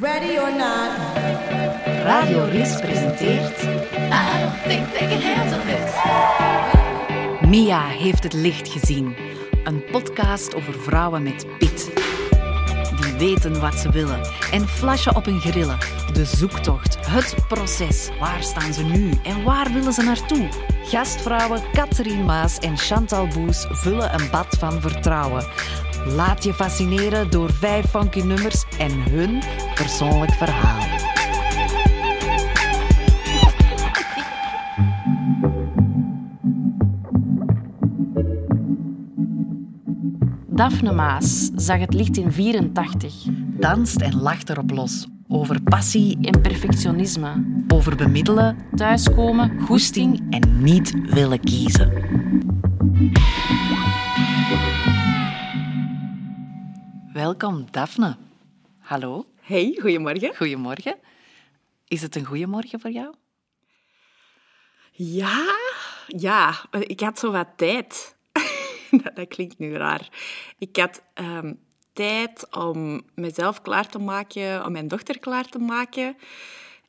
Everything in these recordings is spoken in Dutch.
Ready or not. Radio Ries presenteert... I don't think they can handle this. Mia heeft het licht gezien. Een podcast over vrouwen met pit. Die weten wat ze willen en flashen op hun grillen. De zoektocht, het proces. Waar staan ze nu en waar willen ze naartoe? Gastvrouwen Catherine Maas en Chantal Boes vullen een bad van vertrouwen. Laat je fascineren door vijf funky nummers en hun persoonlijk verhaal. Daphne Maas zag het licht in 84. Danst en lacht erop los. Over passie en perfectionisme. Over bemiddelen, thuiskomen, goesting en niet willen kiezen. Welkom, Daphne. Hallo, Hey, goedemorgen. goedemorgen. Is het een goede morgen voor jou? Ja, ja, eh, ik had zo wat tijd. dat, klinkt nu raar. Ik had ehm, tijd om mezelf klaar te maken, om mijn dochter klaar te maken.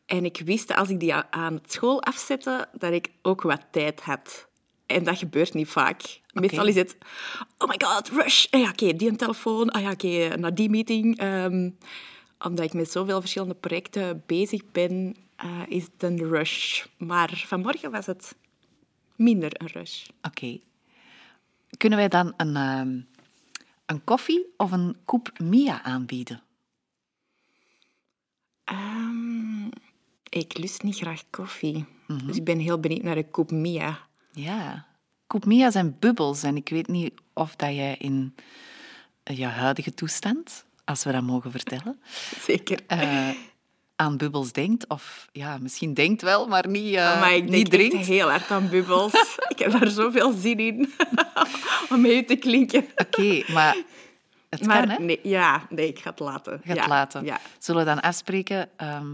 En ik wist dat als ik die aan het school afzette, dat ik ook wat tijd had. En dat gebeurt niet vaak. Meestal is het, oh my god, rush. Ah ja, oké, die een telefoon. Ah ja, oké, naar die meeting. Ehm, omdat ik met zoveel verschillende projecten bezig ben, eh, is het een rush. Maar vanmorgen was het minder een rush. Oké. Kunnen wij dan een, ehm, een koffie of een koep Mia aanbieden? Ehm, ik lust niet graag koffie. Dus ik ben heel benieuwd naar de koep Mia. Ja. Koep Mia zijn bubbels en ik weet niet of dat jij in je huidige toestand, als we dat mogen vertellen, Zeker. eh, aan bubbels denkt. Of ja, misschien denkt wel, maar niet, eh, maar ik niet drinkt. heel hard aan bubbels. ik heb daar zoveel zin in om met u te klinken. Oké, maar het Maar kan, hè? nee, ja, nee, ik ga het laten. Gaat ja, laten. Ja. Zullen we dan afspreken ehm,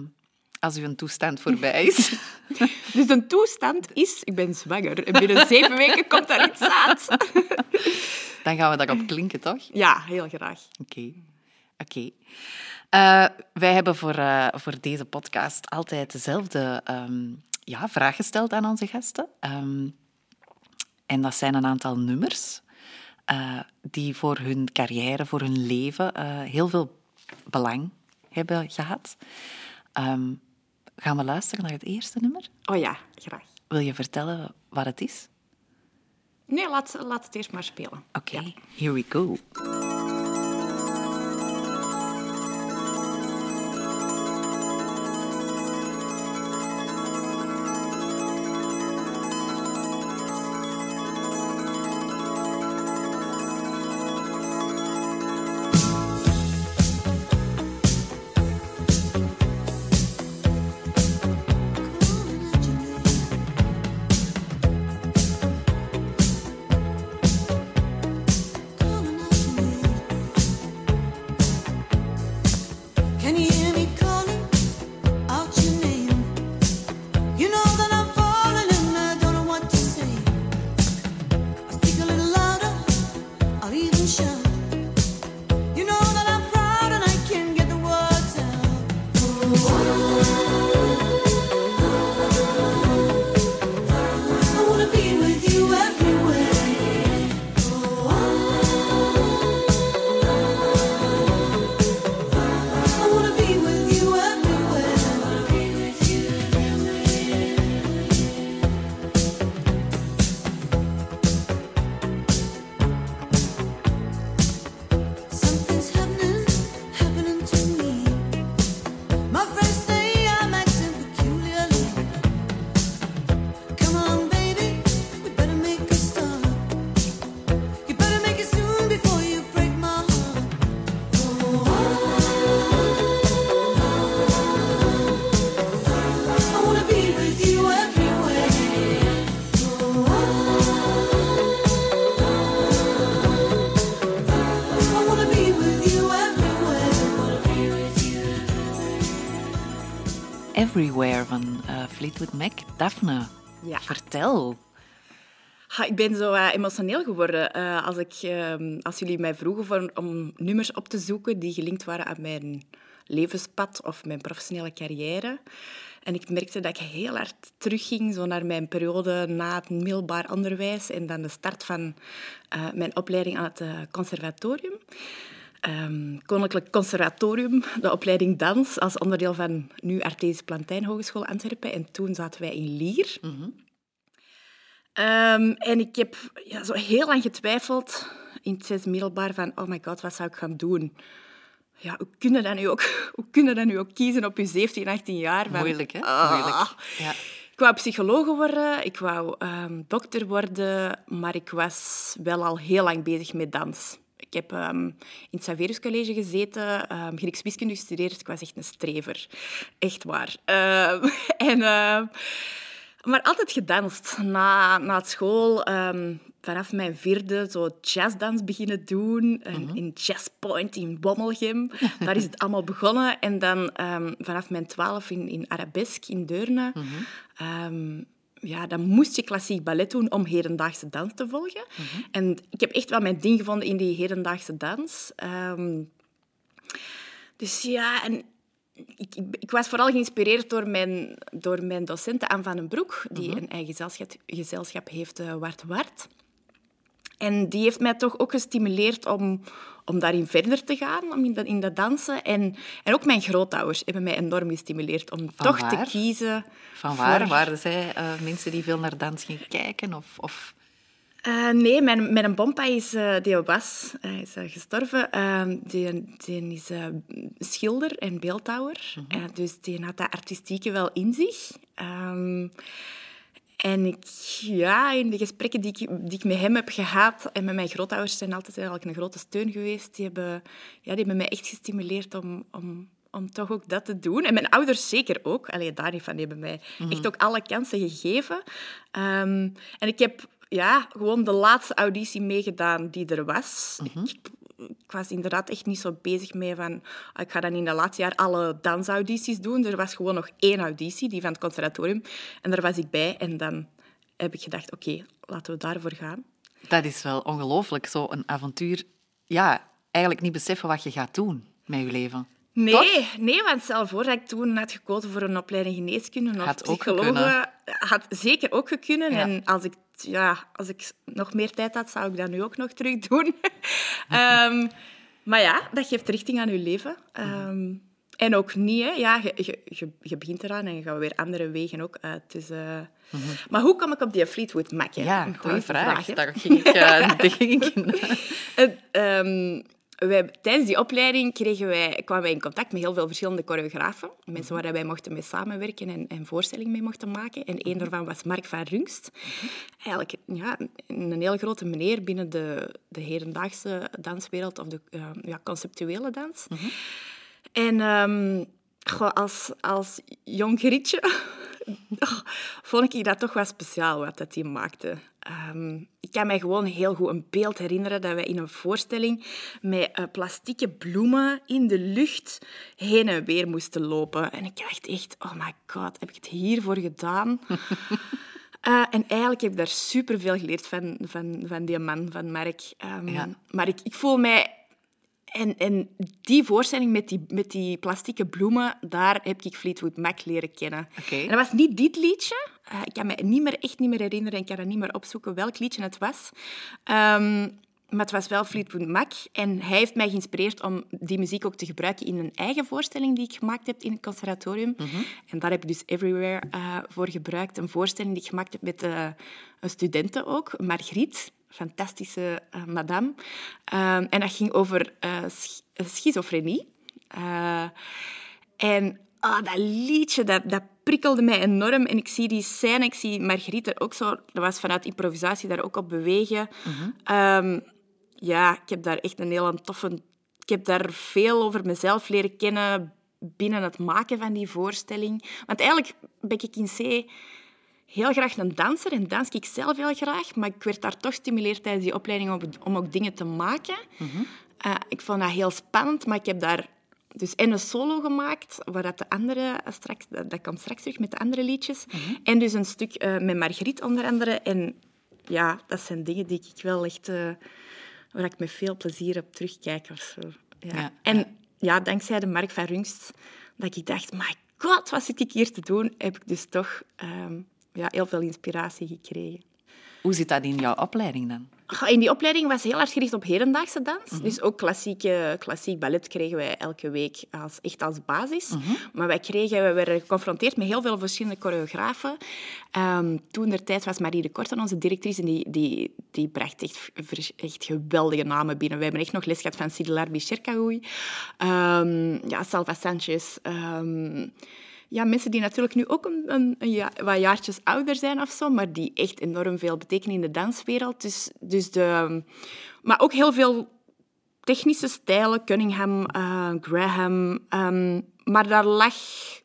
als uw toestand voorbij is? Dus de toestand is, ik ben zwanger. En binnen zeven weken komt daar iets uit. dan gaan we daarop klinken, toch? Ja, heel graag. Oké. Oké. Eh, wij hebben voor, eh, voor deze podcast altijd dezelfde ehm, ja, vraag gesteld aan onze gasten. Ehm, en dat zijn een aantal nummers eh, die voor hun carrière, voor hun leven heel veel belang hebben gehad. Ehm, gaan we luisteren naar het eerste nummer? Oh ja, graag. Wil je vertellen wat het is? Nee, laat, laat het eerst maar spelen. Oké, here we go. Everywhere van eh, Fleetwood Mac. Daphne, Ja. vertel. Ha, ik ben zo eh, emotioneel geworden eh, als, ik, ehm, als jullie mij vroegen voor, om nummers op te zoeken die gelinkt waren aan mijn levenspad of mijn professionele carrière. En ik merkte dat ik heel hard terugging zo naar mijn periode na het middelbaar onderwijs en dan de start van mijn opleiding aan het conservatorium. Ehm, Koninklijk Conservatorium, de opleiding dans, als onderdeel van nu Artesisch Plantijn Hogeschool Antwerpen. En toen zaten wij in Lier. Ehm, en ik heb ja, zo heel lang getwijfeld in het zesde middelbaar van, oh my god, wat zou ik gaan doen? Ja, hoe kun je dat nu ook, hoe kun je dat nu ook kiezen op je 17, 18 jaar? Van, Moeilijk, hè? ah. Moeilijk. Ja. Ik wou psycholoog worden, ik wou ehm, dokter worden, maar ik was wel al heel lang bezig met dans. Ik heb ehm, in het Saverus College gezeten, um, Grieks wiskunde gestudeerd. Ik was echt een strever. Echt waar. Ehm, en, ehm, maar altijd gedanst. Na, na school, ehm, vanaf mijn vierde, zo jazzdans beginnen doen. En In Jazzpoint in Bommelgem. Daar is het allemaal begonnen. En dan ehm, vanaf mijn twaalf in, in Arabesk in Deurne. Ehm, ja, dan moest je klassiek ballet doen om hedendaagse dans te volgen. En ik heb echt wel mijn ding gevonden in die hedendaagse dans. Ehm, dus ja, en ik, ik, ik was vooral geïnspireerd door mijn, door mijn docenten Anne van den Broek, die een eigen gezelschap, gezelschap heeft, eh, Wart Wart. En die heeft mij toch ook gestimuleerd om, om daarin verder te gaan, om in dat, in dat dansen. En, en ook mijn grootouders hebben mij enorm gestimuleerd om Van toch waar? te kiezen Van waar? voor- Waren zij eh, mensen die veel naar dans gingen kijken? Of, of... Eh, nee, mijn, mijn bompa is, eh, die was hij is gestorven. Eh, die, die is schilder en beeldhouwer. Eh, dus die had dat artistieke wel in zich. Ehm, en ik, ja, in de gesprekken die ik, die ik met hem heb gehad en met mijn grootouders zijn altijd eigenlijk een grote steun geweest. Die hebben, ja, die hebben mij echt gestimuleerd om, om, om toch ook dat te doen. En mijn ouders zeker ook. Allee, daar niet van. Die hebben mij echt ook alle kansen gegeven. Ehm, en ik heb ja, gewoon de laatste auditie meegedaan die er was. ik, ik was inderdaad echt niet zo bezig mee van... ah, Ik ga dan in het laatste jaar alle dansaudities doen. Er was gewoon nog één auditie, die van het conservatorium. En daar was ik bij. En dan heb ik gedacht, oké, laten we daarvoor gaan. Dat is wel ongelooflijk, zo'n avontuur. Ja, eigenlijk niet beseffen wat je gaat doen met je leven. Nee, nee, want stel voor dat ik toen had gekozen voor een opleiding geneeskunde of Had psychologe. gekunnen. Had zeker ook gekunnen. Ja. En als ik, ja, als ik nog meer tijd had, zou ik dat nu ook nog terug doen. Ehm, maar ja, dat geeft richting aan je leven. Ehm, en ook niet, hè. Ja, je, je, je, je begint eraan en je gaat weer andere wegen ook uit. Dus, eh, Maar hoe kom ik op die Fleetwood Mac? hè? Ja, Dat goede vraag. Daar ging ik, eh, daar ging ik in. Wij, tijdens die opleiding kregen wij, kwamen wij in contact met heel veel verschillende choreografen. Mensen waar wij mochten mee samenwerken en, en voorstellingen mee mochten maken. En één daarvan was Mark van Rungst. Eigenlijk ja, een heel grote meneer binnen de, de hedendaagse danswereld of de eh, ja, conceptuele dans. En ehm, als, als jong grietje vond ik dat toch wel speciaal wat dat hij maakte. Ehm, ik kan mij gewoon heel goed een beeld herinneren dat wij in een voorstelling met eh, plastieke bloemen in de lucht heen en weer moesten lopen. En ik dacht echt, oh my god, heb ik het hiervoor gedaan? Eh, en eigenlijk heb ik daar superveel geleerd van, van, van die man, van Mark. Ehm, Ja. Maar ik, ik voel mij en, en die voorstelling met die, met die plastieke bloemen, daar heb ik Fleetwood Mac leren kennen. En dat was niet dit liedje. Eh, ik kan me niet meer, echt niet meer herinneren en ik kan het niet meer opzoeken welk liedje het was. Ehm, maar het was wel Fleetwood Mac. En hij heeft mij geïnspireerd om die muziek ook te gebruiken in een eigen voorstelling die ik gemaakt heb in het conservatorium. En daar heb ik dus Everywhere eh, voor gebruikt. Een voorstelling die ik gemaakt heb met eh, een studente ook, Margriet fantastische eh, madame. Ehm, en dat ging over sch- schizofrenie. En ah, dat liedje, dat, dat prikkelde mij enorm. En ik zie die scène, ik zie Margriet er ook zo... Dat was vanuit improvisatie daar ook op bewegen. Ehm, ja, ik heb daar echt een heel toffe... Ik heb daar veel over mezelf leren kennen binnen het maken van die voorstelling. Want eigenlijk ben ik in C heel graag een danser en dans ik zelf heel graag, maar ik werd daar toch gestimuleerd tijdens die opleiding om, om ook dingen te maken. Eh, ik vond dat heel spannend, maar ik heb daar dus en een solo gemaakt, waar dat de andere straks, dat, dat komt straks terug met de andere liedjes. En dus een stuk eh, met Margriet onder andere. En ja, dat zijn dingen die ik wel echt, eh, waar ik met veel plezier op terugkijk of zo. Ja. Ja, En ja, dankzij de Mark van Rungst, dat ik dacht, my god, wat zit ik hier te doen? Heb ik dus toch ehm, ja, heel veel inspiratie gekregen. Hoe zit dat in jouw opleiding dan? In die opleiding was heel erg gericht op hedendaagse dans. Dus ook klassieke, klassiek ballet kregen wij elke week als, echt als basis. Maar wij, kregen, we werden geconfronteerd met heel veel verschillende choreografen. Ehm, toen der tijd was Marie de Korten onze directrice en die, die, die bracht echt, echt geweldige namen binnen. We hebben echt nog les gehad van Sidelar Bicherkaoui, Ehm ja, Salva Sanchez... ehm, ja, mensen die natuurlijk nu ook een, een, een ja, wat jaartjes ouder zijn of zo, maar die echt enorm veel betekenen in de danswereld. Dus, dus de, maar ook heel veel technische stijlen, Cunningham, eh, Graham. ehm, maar daar lag,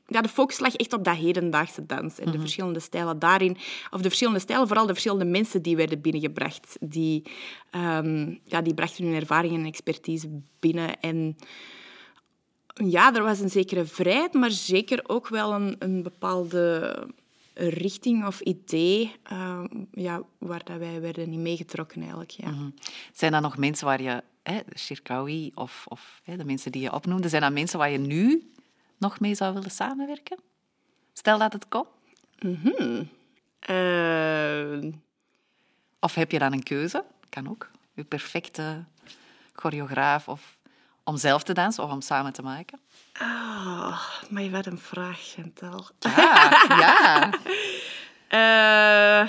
ja, de focus lag echt op dat hedendaagse dans en de verschillende stijlen daarin. Of de verschillende stijlen, vooral de verschillende mensen die werden binnengebracht. Die, ehm, ja, die brachten hun ervaring en expertise binnen. En ja, er was een zekere vrijheid, maar zeker ook wel een, een bepaalde richting of idee ehm, ja, waar dat wij werden in meegetrokken eigenlijk. Ja. Zijn dat nog mensen waar je, hè, Shirkawi of, of hè, de mensen die je opnoemde, zijn dat mensen waar je nu nog mee zou willen samenwerken? Stel dat het kon. Eh, Of heb je dan een keuze? Kan ook. Je perfecte choreograaf of om zelf te dansen of om samen te maken. ah, maar wat een vraag, Chantal. Ja, ja. Eh,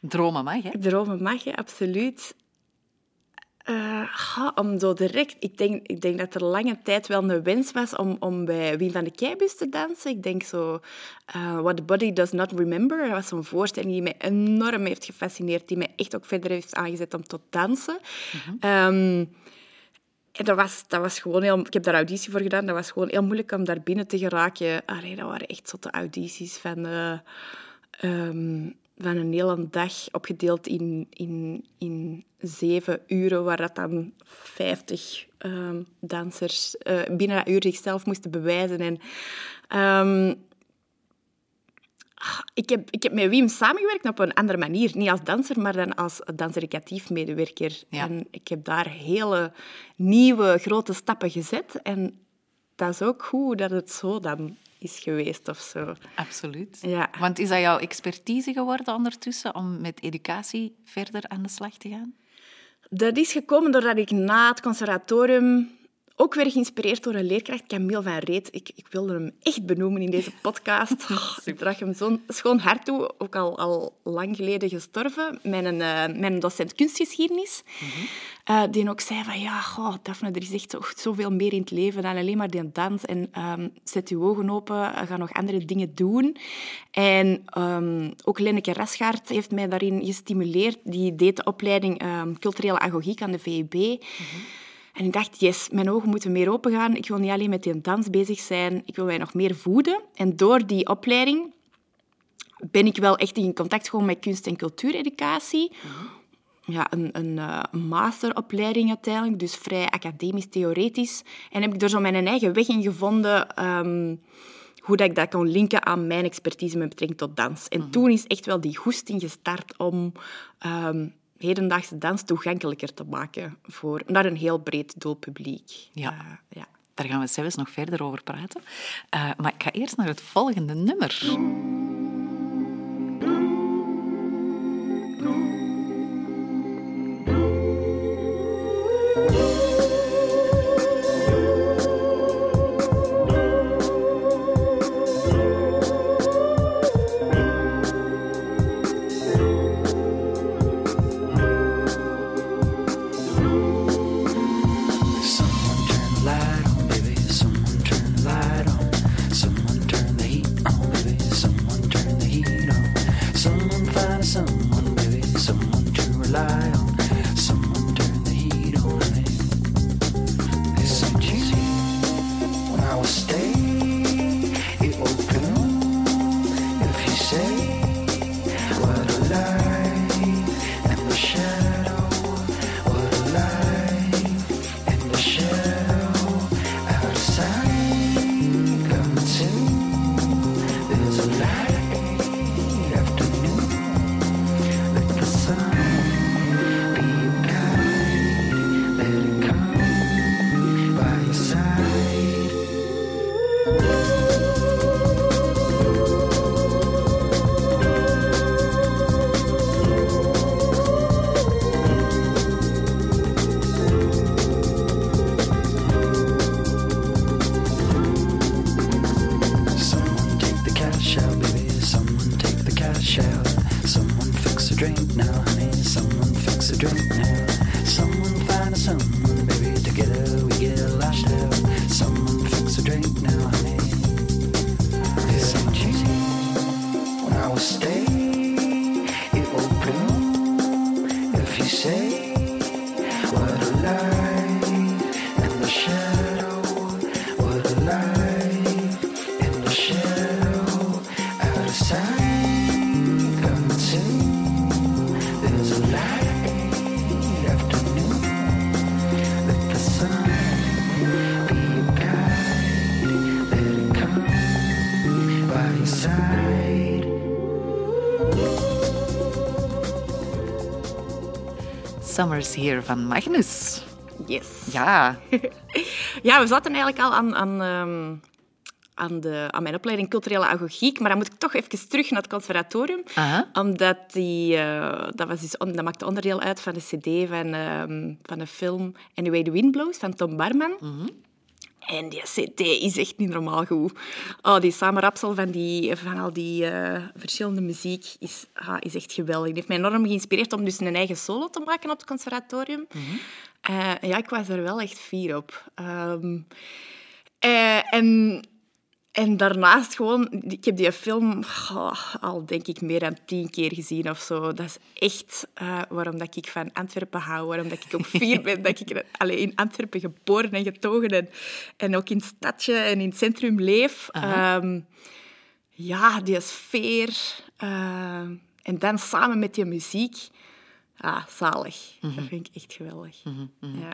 Dromen mag, hè? dromen mag je, absoluut. Eh, om zo direct... Ik denk, ik denk dat er lange tijd wel een wens was om, om bij Wien van de Keibus te dansen. Ik denk zo... eh, What the Body Does Not Remember. Dat was zo'n voorstelling die mij enorm heeft gefascineerd. Die mij echt ook verder heeft aangezet om tot dansen. Ehm, en dat was, dat was gewoon heel... Ik heb daar auditie voor gedaan. Dat was gewoon heel moeilijk om daar binnen te geraken. Allee, dat waren echt zotte audities van... ehm, van een hele dag opgedeeld in, in, in zeven uren, waar dat dan vijftig ehm, dansers eh, binnen dat uur zichzelf moesten bewijzen. En, ehm, ik, heb, ik heb met Wim samengewerkt op een andere manier. Niet als danser, maar dan als danserecatief medewerker. Ja. En ik heb daar hele nieuwe, grote stappen gezet. En dat is ook goed dat het zo dan is geweest of zo. Absoluut. Ja. Want is dat jouw expertise geworden ondertussen om met educatie verder aan de slag te gaan? Dat is gekomen doordat ik na het conservatorium ook weer geïnspireerd door een leerkracht, Camille van Reet. Ik, ik wilde hem echt benoemen in deze podcast. Oh, ik draag hem zo'n schoon hart toe, ook al, al lang geleden gestorven. Mijn, eh, mijn docent kunstgeschiedenis, eh, die ook zei van ja, goh, Daphne, er is echt zo, zoveel meer in het leven dan alleen maar die dans. En ehm, zet je ogen open, ga nog andere dingen doen. En ehm, ook Lenneke Rasgaard heeft mij daarin gestimuleerd. Die deed de opleiding ehm, culturele agogiek aan de VUB. En ik dacht, yes, mijn ogen moeten meer open gaan. Ik wil niet alleen met die dans bezig zijn, ik wil mij nog meer voeden. En door die opleiding ben ik wel echt in contact gekomen met kunst- en cultuureducatie. Ja, een, een eh, masteropleiding uiteindelijk, dus vrij academisch-theoretisch. En heb ik er zo mijn eigen weg in gevonden... ehm, hoe dat ik dat kon linken aan mijn expertise met betrekking tot dans. En toen is echt wel die goesting gestart om ehm, hedendaagse dans toegankelijker te maken voor, naar een heel breed doelpubliek. Ja. Eh, ja. Daar gaan we zelfs nog verder over praten. Eh, maar ik ga eerst naar het volgende nummer. Summer's Here van Magnus. Yes. Ja, Ja, we zaten eigenlijk al aan, aan, ehm, aan, de, aan mijn opleiding culturele agogiek, maar dan moet ik toch even terug naar het conservatorium. Omdat die, eh, dat, was dus, on- dat maakte onderdeel uit van de cd van, ehm, van de film Anyway the Wind Blows van Tom Barman. En die cd is echt niet normaal goed. Oh, die samenrapsel van, die, van al die eh, verschillende muziek is, ah, is echt geweldig. Die heeft mij enorm geïnspireerd om dus een eigen solo te maken op het conservatorium. Eh, ja, ik was er wel echt fier op. Ehm, eh, en, en daarnaast gewoon... Ik heb die film oh, al, denk ik, meer dan tien keer gezien of zo. Dat is echt eh, waarom dat ik van Antwerpen hou. Waarom dat ik ook fier ben dat ik in Antwerpen geboren en getogen en, en ook in het stadje en in het centrum leef. Ehm, ja, die sfeer. eh, en dan samen met die muziek. Ah, zalig. Dat vind ik echt geweldig. Ja.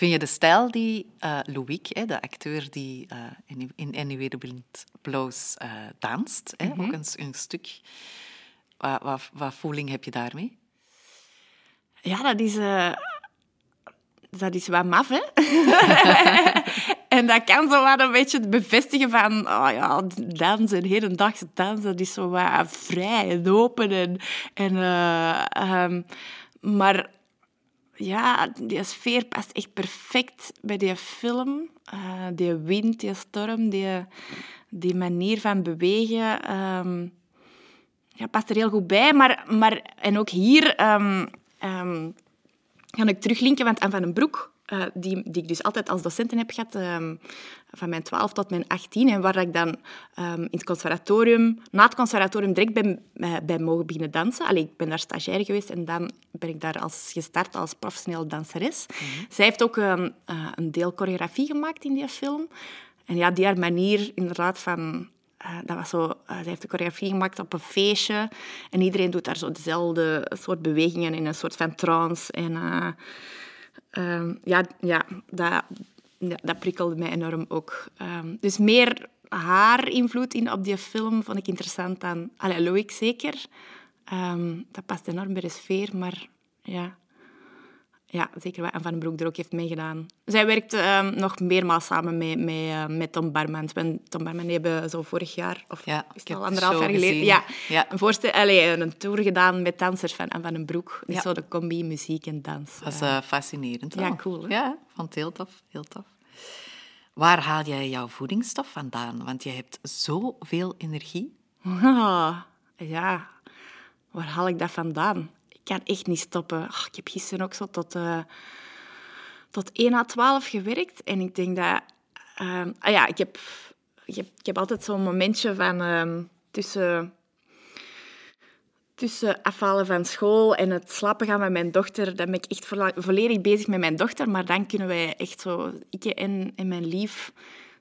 Vind je de stijl die eh Louis, hè, de acteur die eh, in, in Anyway the Wind Blows danst, hè, ook een, stuk, wat, wat, wat voeling heb je daarmee? Ja, dat is, eh, dat is wat maf, hè? en dat kan zo wat een beetje bevestigen van... Oh ja, dansen, hedendaagse dansen, dat is zo wat vrij en open. En, en, eh, ehm, maar ja, die sfeer past echt perfect bij die film. Eh, die wind, die storm, die, die manier van bewegen... ehm, ja, past er heel goed bij. Maar, maar, en ook hier ehm, ga ik teruglinken, want Anne van den Broek, eh, die, die ik dus altijd als docenten heb gehad, ehm, van mijn 12 tot mijn 18, en waar ik dan ehm, in het conservatorium, na het conservatorium direct ben, eh, bij mogen beginnen dansen. Allee, ik ben daar stagiair geweest en dan ben ik daar als, gestart als professionele danseres. Zij heeft ook ehm, eh, een deel choreografie gemaakt in die film. En ja, die haar manier inderdaad van... dat was zo, zij heeft de choreografie gemaakt op een feestje. En iedereen doet daar zo dezelfde soort bewegingen in een soort van trance. En ehm, ja, ja, dat, dat prikkelde mij enorm ook. Ehm, dus meer haar invloed in op die film vond ik interessant dan... Loïc zeker. Ehm, dat past enorm bij de sfeer, maar ja... Ja, zeker wat Anne van den Broek er ook heeft meegedaan. Zij werkt ehm, nog meermaals samen met, met, eh, met Tom Barman. Tom Barman hebben zo vorig jaar, of Ja, is het al de anderhalf jaar geleden, ja, Ja. Een, voorstel, allee, een tour gedaan met dansers van Anne van den Broek. Dus Ja. zo de combi muziek en dans. Dat is Eh, eh, fascinerend. Ja, wel. cool, hè? Ja, vond het heel tof. Heel tof. Waar haal jij jouw voedingsstof vandaan? Want je hebt zoveel energie. Ja, waar haal ik dat vandaan? Kan echt niet stoppen. Ik heb gisteren ook zo tot, eh, tot 1 à 12 gewerkt. En ik denk dat... ehm, ah ja, ik heb, ik heb, altijd zo'n momentje van ehm, tussen, tussen afvallen van school en het slapen gaan met mijn dochter. Dan ben ik echt volledig bezig met mijn dochter. Maar dan kunnen wij echt zo, ik en, en mijn lief,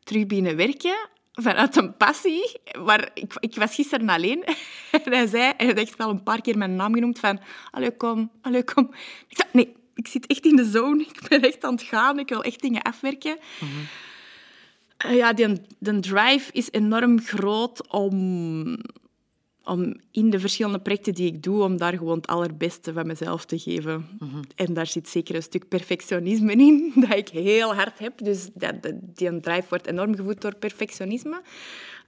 terug binnen werken vanuit een passie. Maar ik, ik was gisteren alleen en hij zei, hij heeft echt wel een paar keer mijn naam genoemd van allee, kom, allee, kom. Ik zei, nee, ik zit echt in de zone. Ik ben echt aan het gaan. Ik wil echt dingen afwerken. Eh, Ja, die, de drive is enorm groot om, om in de verschillende projecten die ik doe, om daar gewoon het allerbeste van mezelf te geven. En daar zit zeker een stuk perfectionisme in, dat ik heel hard heb. Dus dat, dat- die drive wordt enorm gevoed door perfectionisme.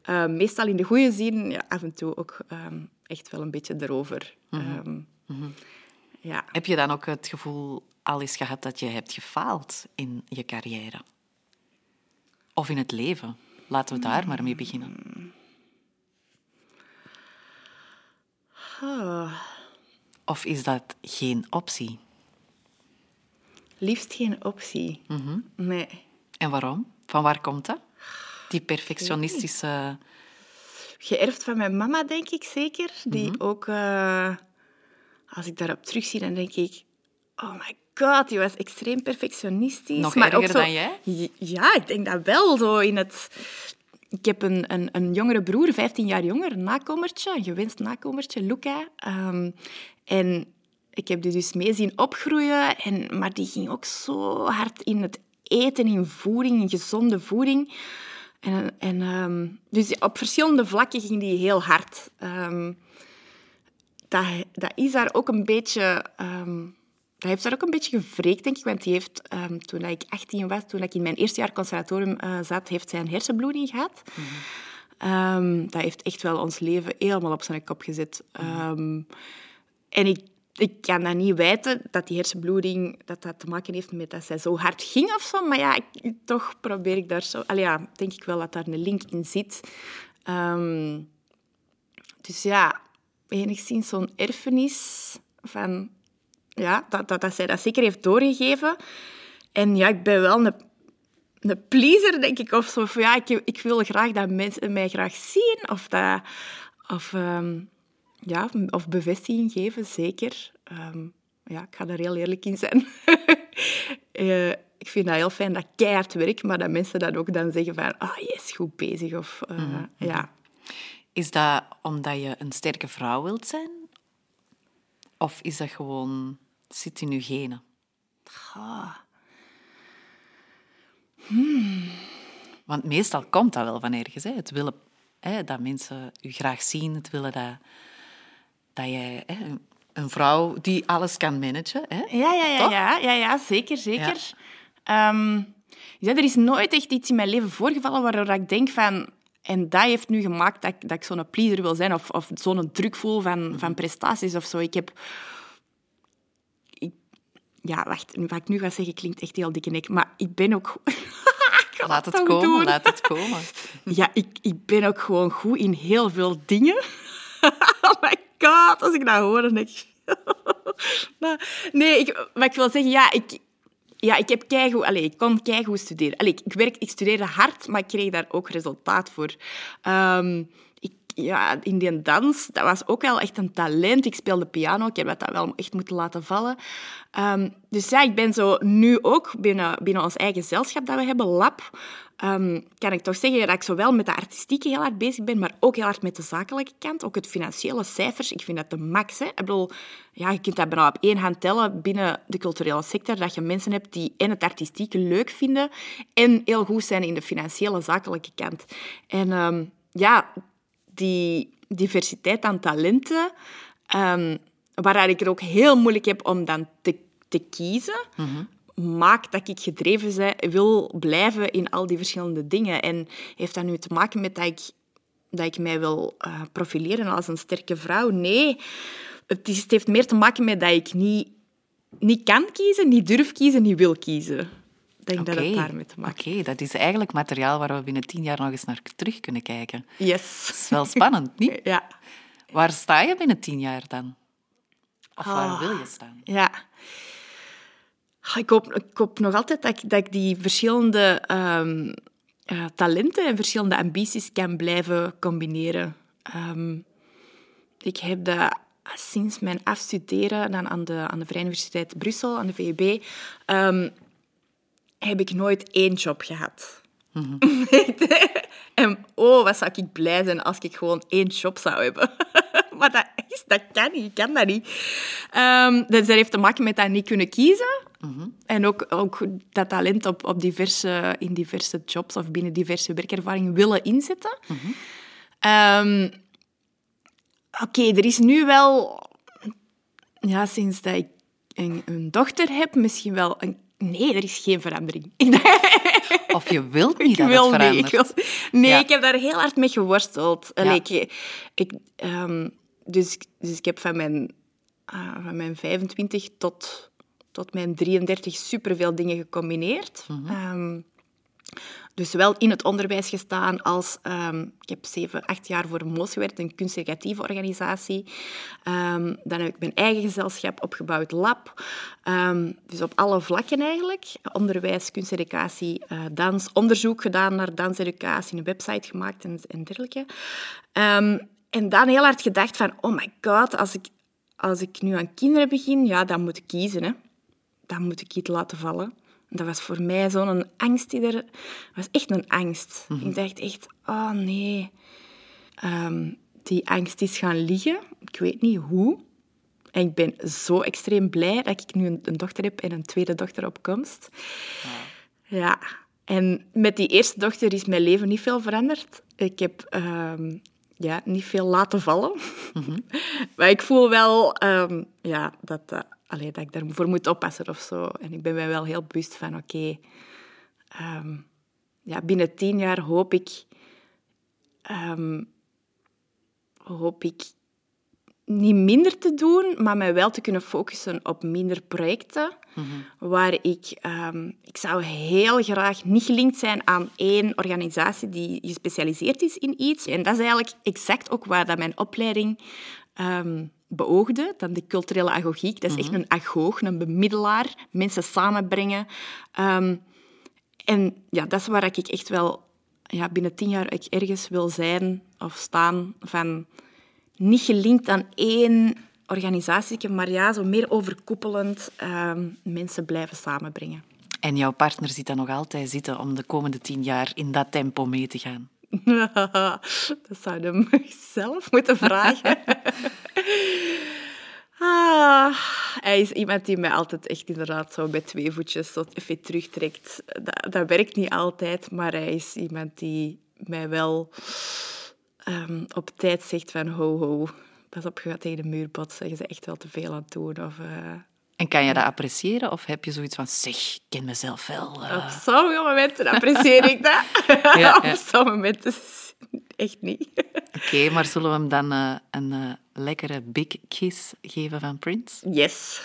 Eh, meestal in de goede zin, ja, af en toe ook ehm, echt wel een beetje erover. Ehm, ja. Heb je dan ook het gevoel al eens gehad dat je hebt gefaald in je carrière? Of in het leven? Laten we daar maar mee beginnen. Ah. Of is dat geen optie? Liefst geen optie. Nee. En waarom? Van waar komt dat? Die perfectionistische... Geërfd van mijn mama, denk ik zeker. Die ook, eh, als ik daarop terugzie, dan denk ik... Oh my god, die was extreem perfectionistisch. Nog maar ook erger zo- dan jij? Ja, ik denk dat wel. Zo in het... Ik heb een, een, een jongere broer, 15 jaar jonger, een nakomertje, een gewenst nakomertje, Luca. Ehm, en ik heb die dus mee zien opgroeien. En, maar die ging ook zo hard in het eten, in voeding, in gezonde voeding. En, en, ehm, dus op verschillende vlakken ging die heel hard. Ehm, dat, dat is daar ook een beetje... dat heeft daar ook een beetje gevreekt, denk ik. Want die heeft, ehm, toen ik 18 was, toen ik in mijn eerste jaar conservatorium eh, zat, heeft zij een hersenbloeding gehad. Ehm, dat heeft echt wel ons leven helemaal op zijn kop gezet. Ehm, en ik, ik kan dat niet wijten, dat die hersenbloeding dat dat te maken heeft met dat zij zo hard ging of zo. Maar ja, ik, toch probeer ik daar zo... Allee, ja, denk ik wel dat daar een link in zit. Dus ja, enigszins zo'n erfenis van... Ja, dat, dat, dat zij dat zeker heeft doorgegeven. En ja, ik ben wel een, een pleaser, denk ik. Of zo. Ja, ik, ik wil graag dat mensen mij graag zien. Of, dat, of, ehm, ja, of bevestiging geven, zeker. Ehm, ja, ik ga daar heel eerlijk in zijn. Eh, ik vind dat heel fijn dat keihard werk, maar dat mensen dat ook dan zeggen van... Ah, je is goed bezig. Of, eh, ja. Is dat omdat je een sterke vrouw wilt zijn? Of is dat gewoon... Zit in je genen? Want meestal komt dat wel van ergens. Hè? Het willen hè, dat mensen je graag zien. Het willen dat, dat jij... Hè, een- vrouw die alles kan managen. Hè? Ja, ja, ja, Toch? ja, ja, ja zeker, zeker. Ja, er is nooit echt iets in mijn leven voorgevallen waardoor ik denk van... En dat heeft nu gemaakt dat ik, dat ik zo'n pleaser wil zijn of, of zo'n druk voel van, van prestaties of zo. Ik heb... Ja, wacht. Wat ik nu ga zeggen klinkt echt heel dikke nek. Maar ik ben ook... Ik Laat het komen, doen. laat het komen. Ja, ik, ik ben ook gewoon goed in heel veel dingen. oh my god, als ik dat hoor, dan denk ik... Nou, nee, ik, wat ik wil zeggen, ja, ik, ja, ik heb keigoed... Allee, ik kon keigoed studeren. Allee, ik, ik, werk, ik studeerde hard, maar ik kreeg daar ook resultaat voor. Ehm, ja, in die dans, dat was ook wel echt een talent. Ik speelde piano, ik heb dat wel echt moeten laten vallen. Ehm, dus ja, ik ben zo nu ook binnen, binnen ons eigen gezelschap dat we hebben, Lab, ehm, kan ik toch zeggen dat ik zowel met de artistieke heel hard bezig ben, maar ook heel hard met de zakelijke kant. Ook het financiële cijfers, ik vind dat de max. Hè. Ik bedoel, ja, je kunt dat bijna op één hand tellen binnen de culturele sector, dat je mensen hebt die en het artistieke leuk vinden en heel goed zijn in de financiële zakelijke kant. En ehm, ja, die diversiteit aan talenten, ehm waar ik er ook heel moeilijk heb om dan te, te kiezen, maakt dat ik gedreven zij, wil blijven in al die verschillende dingen. En heeft dat nu te maken met dat ik, dat ik mij wil eh, profileren als een sterke vrouw? Nee, het, is, het heeft meer te maken met dat ik niet, niet kan kiezen, niet durf kiezen, niet wil kiezen. Ik denk dat het daarmee te maken Oké, dat is eigenlijk materiaal waar we binnen tien jaar nog eens naar terug kunnen kijken. Yes. Dat is wel spannend, niet? Ja. Waar sta je binnen tien jaar dan? Of waar Ah. wil je staan? Ja. Ik hoop, ik hoop nog altijd dat ik, dat ik die verschillende ehm, eh, talenten en verschillende ambities kan blijven combineren. Ehm, ik heb dat sinds mijn afstuderen dan aan, de, aan de Vrije Universiteit Brussel, aan de VUB, ehm, heb ik nooit één job gehad. en oh, wat zou ik blij zijn als ik gewoon één job zou hebben. maar dat, is, dat kan niet, ik kan dat niet. Ehm, dus heeft te maken met dat niet kunnen kiezen. En ook, ook dat talent op, op diverse, in diverse jobs of binnen diverse werkervaringen willen inzetten. Ehm, Oké, er is nu wel, ja, sinds dat ik een, een dochter heb, misschien wel een. Nee, er is geen verandering. Of je wilt niet ik dat wil het niet. verandert. Ik wil- nee, Ja. ik heb daar heel hard mee geworsteld. Ja. Allee, ik, ik, ehm, dus, dus ik heb van mijn, ah, van mijn 25 tot, tot mijn 33 superveel dingen gecombineerd. Mhm. Ehm, Dus wel in het onderwijs gestaan als... ehm, ik heb zeven, acht jaar voor MOOS gewerkt, een kunsteducatieve organisatie. Ehm, dan heb ik mijn eigen gezelschap opgebouwd, Lab. Ehm, dus op alle vlakken eigenlijk. Onderwijs, kunsteducatie, eh, dans. Onderzoek gedaan naar danseducatie, een website gemaakt en, en dergelijke. En dan heel hard gedacht van... Oh my god, als ik, als ik nu aan kinderen begin, ja, dan moet ik kiezen. Hè. Dan moet ik iets laten vallen. Dat was voor mij zo'n angst die er... was echt een angst. Ik dacht echt, oh nee. Ehm, die angst is gaan liggen. Ik weet niet hoe. En ik ben zo extreem blij dat ik nu een, een dochter heb en een tweede dochter op komst. Ja. En met die eerste dochter is mijn leven niet veel veranderd. Ik heb ehm, ja, niet veel laten vallen. maar ik voel wel ehm, ja, dat, eh, allee, dat ik daarvoor moet oppassen of zo. En ik ben mij wel heel bewust van, oké... ehm, ja, binnen tien jaar hoop ik... ehm, hoop ik niet minder te doen, maar mij wel te kunnen focussen op minder projecten. Waar ik... ehm, ik zou heel graag niet gelinkt zijn aan één organisatie die gespecialiseerd is in iets. En dat is eigenlijk exact ook waar dat mijn opleiding beoogde. Dan de culturele agogiek. Dat is echt een agoog, een bemiddelaar. Mensen samenbrengen. Ehm, en ja, dat is waar ik echt wel ja, binnen tien jaar ik ergens wil zijn of staan van niet gelinkt aan één organisatie, maar ja, zo meer overkoepelend ehm, mensen blijven samenbrengen. En jouw partner ziet dan nog altijd zitten om de komende tien jaar in dat tempo mee te gaan. dat zou je zelf moeten vragen. Ah, hij is iemand die mij altijd echt inderdaad zo bij twee voetjes zo even terugtrekt. Dat, dat werkt niet altijd, maar hij is iemand die mij wel ehm, op tijd zegt van ho ho, pas op, je gaat tegen de muur botsen, je bent echt wel te veel aan het doen. Of, eh, En kan je dat appreciëren? Of heb je zoiets van, zeg, ik ken mezelf wel. eh. Op sommige momenten apprecieer ik dat. Ja, ja. Op sommige momenten echt niet. Oké, maar zullen we hem dan eh, een eh, lekkere big kiss geven van Prince? Yes.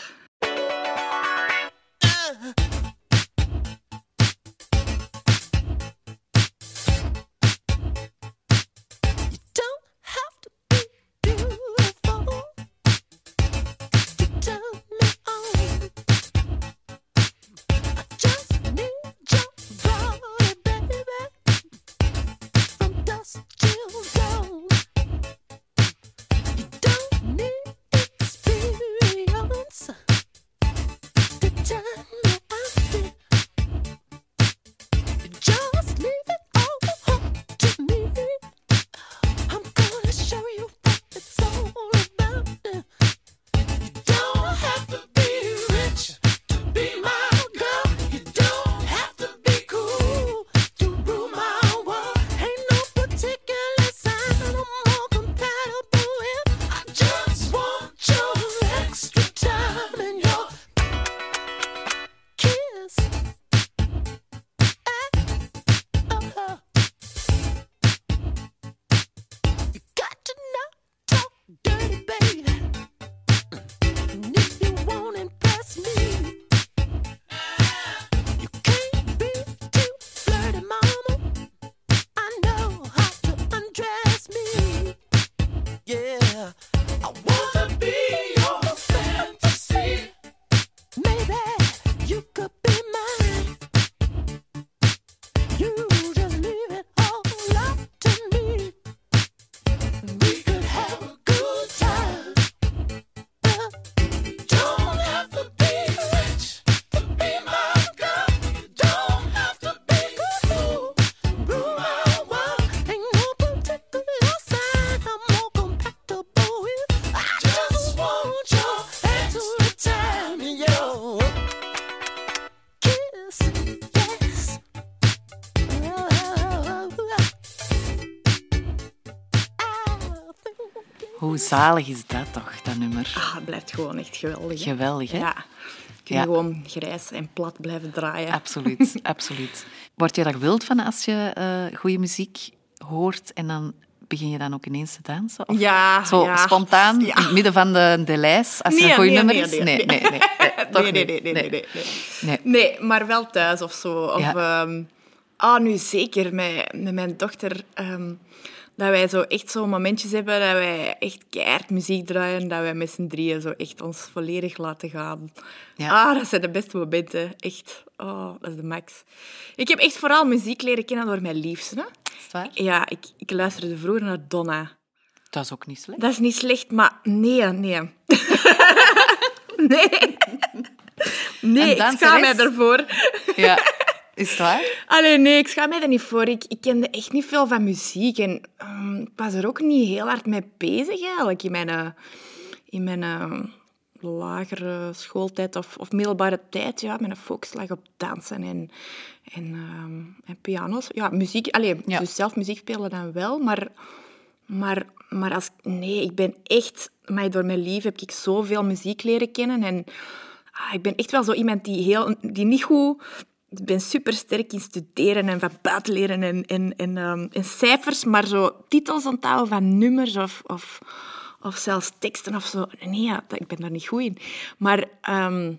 Hoe zalig is dat toch, dat nummer? Ah, het blijft gewoon echt geweldig. hè? Geweldig, hè? Ja. Kun je Ja. gewoon grijs en plat blijven draaien. Absoluut, absoluut. Word je daar wild van als je eh goede muziek hoort en dan begin je dan ook ineens te dansen? Of Ja, Zo ja. spontaan, Ja. in het midden van de, de lijst, als er Nee, een goed nee, nummer nee, is? nee, nee, nee. nee, nee, nee, toch nee, nee, nee, maar wel thuis of zo. Of ehm, Ah, nu zeker. Met, met mijn dochter. ehm, dat wij zo echt zo momentjes hebben dat wij echt keihard muziek draaien. Dat wij met z'n drieën zo echt ons volledig laten gaan. Ja. Ah, dat zijn de beste momenten. Echt. Oh, dat is de max. Ik heb echt vooral muziek leren kennen door mijn liefste. Is het waar? Ja, ik, ik luisterde vroeger naar Donna. Dat is ook niet slecht. Dat is niet slecht, maar nee, nee. nee. Nee, ik schaam mij ervoor. Ja. Is het waar? Allee, nee, ik schaam mij er niet voor. Ik, ik kende echt niet veel van muziek. En ehm, ik was er ook niet heel hard mee bezig eigenlijk in mijn, eh, in mijn eh, lagere schooltijd of, of middelbare tijd. Ja, mijn focus lag op dansen en, en, ehm, en piano's. Ja, muziek. Allee, Ja. dus zelf muziek spelen dan wel, maar... Maar, maar als, nee, ik ben echt... Maar door mijn lief heb ik zoveel muziek leren kennen. En ah, ik ben echt wel zo iemand die, heel, die niet goed... Ik ben super sterk in studeren en van buiten leren en, en, ehm, cijfers. Maar zo titels onthouden van nummers of, of, of zelfs teksten of zo. Nee, ja, ik ben daar niet goed in. Maar... ehm,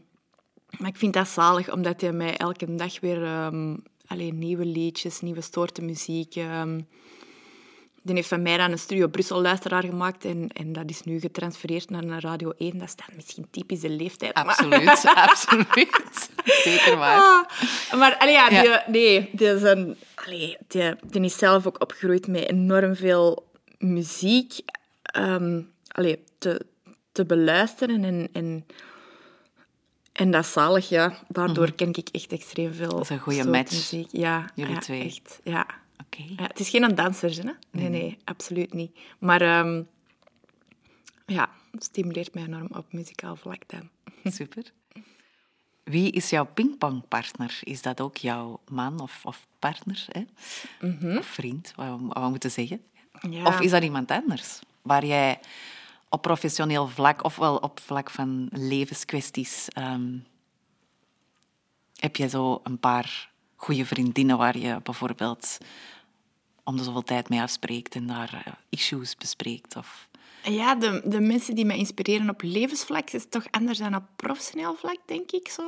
maar ik vind dat zalig, omdat hij mij elke dag weer ehm alleen nieuwe liedjes, nieuwe soorten muziek. Die heeft van mij dan een Studio Brussel luisteraar gemaakt en, en dat is nu getransfereerd naar een Radio 1. Dat is dan misschien typisch de leeftijd. maar- Absoluut, absoluut. Zeker waar. Ah, maar allee, ja, Ja. Die, nee, die, is een, allee, die, die is zelf ook opgegroeid met enorm veel muziek allee, te, te beluisteren. En, en, en dat is zalig, ja. Daardoor ken ik echt extreem veel Mhm. Dat is een soorten match, Muziek. Ja, jullie ja, twee. Echt, ja. Oké. Ja, het is geen danser, hè? Nee, nee, absoluut niet. Maar ehm, ja, het stimuleert mij enorm op muzikaal vlak dan. Super. Wie is jouw pingpongpartner? Is dat ook jouw man of, of partner? Hè? Of vriend, wat we, wat moeten zeggen. Ja. Of is dat iemand anders? Waar jij op professioneel vlak, ofwel op vlak van levenskwesties, ehm, heb je zo een paar goede vriendinnen waar je bijvoorbeeld om de zoveel tijd mee afspreekt en daar eh, issues bespreekt? Of... Ja, de, de mensen die mij inspireren op levensvlak is toch anders dan op professioneel vlak, denk ik zo.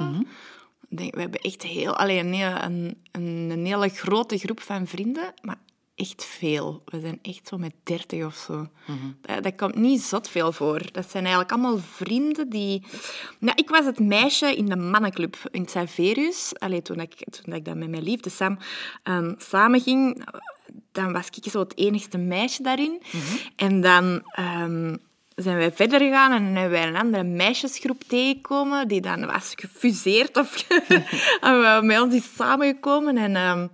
Ik Denk, we hebben echt heel, allee, een, hele- een, een, een hele grote groep van vrienden, maar echt veel. We zijn echt zo met dertig of zo. dat, dat komt niet zot veel voor. Dat zijn eigenlijk allemaal vrienden die... Nou, ik was het meisje in de mannenclub in Xaverius. Allee, toen, ik, toen ik dat met mijn liefde Sam um, samen ging, dan was ik zo het enigste meisje daarin. En dan... ehm, zijn wij verder gegaan en hebben wij een andere meisjesgroep tegengekomen die dan was gefuseerd of met ons is samengekomen. En, ehm,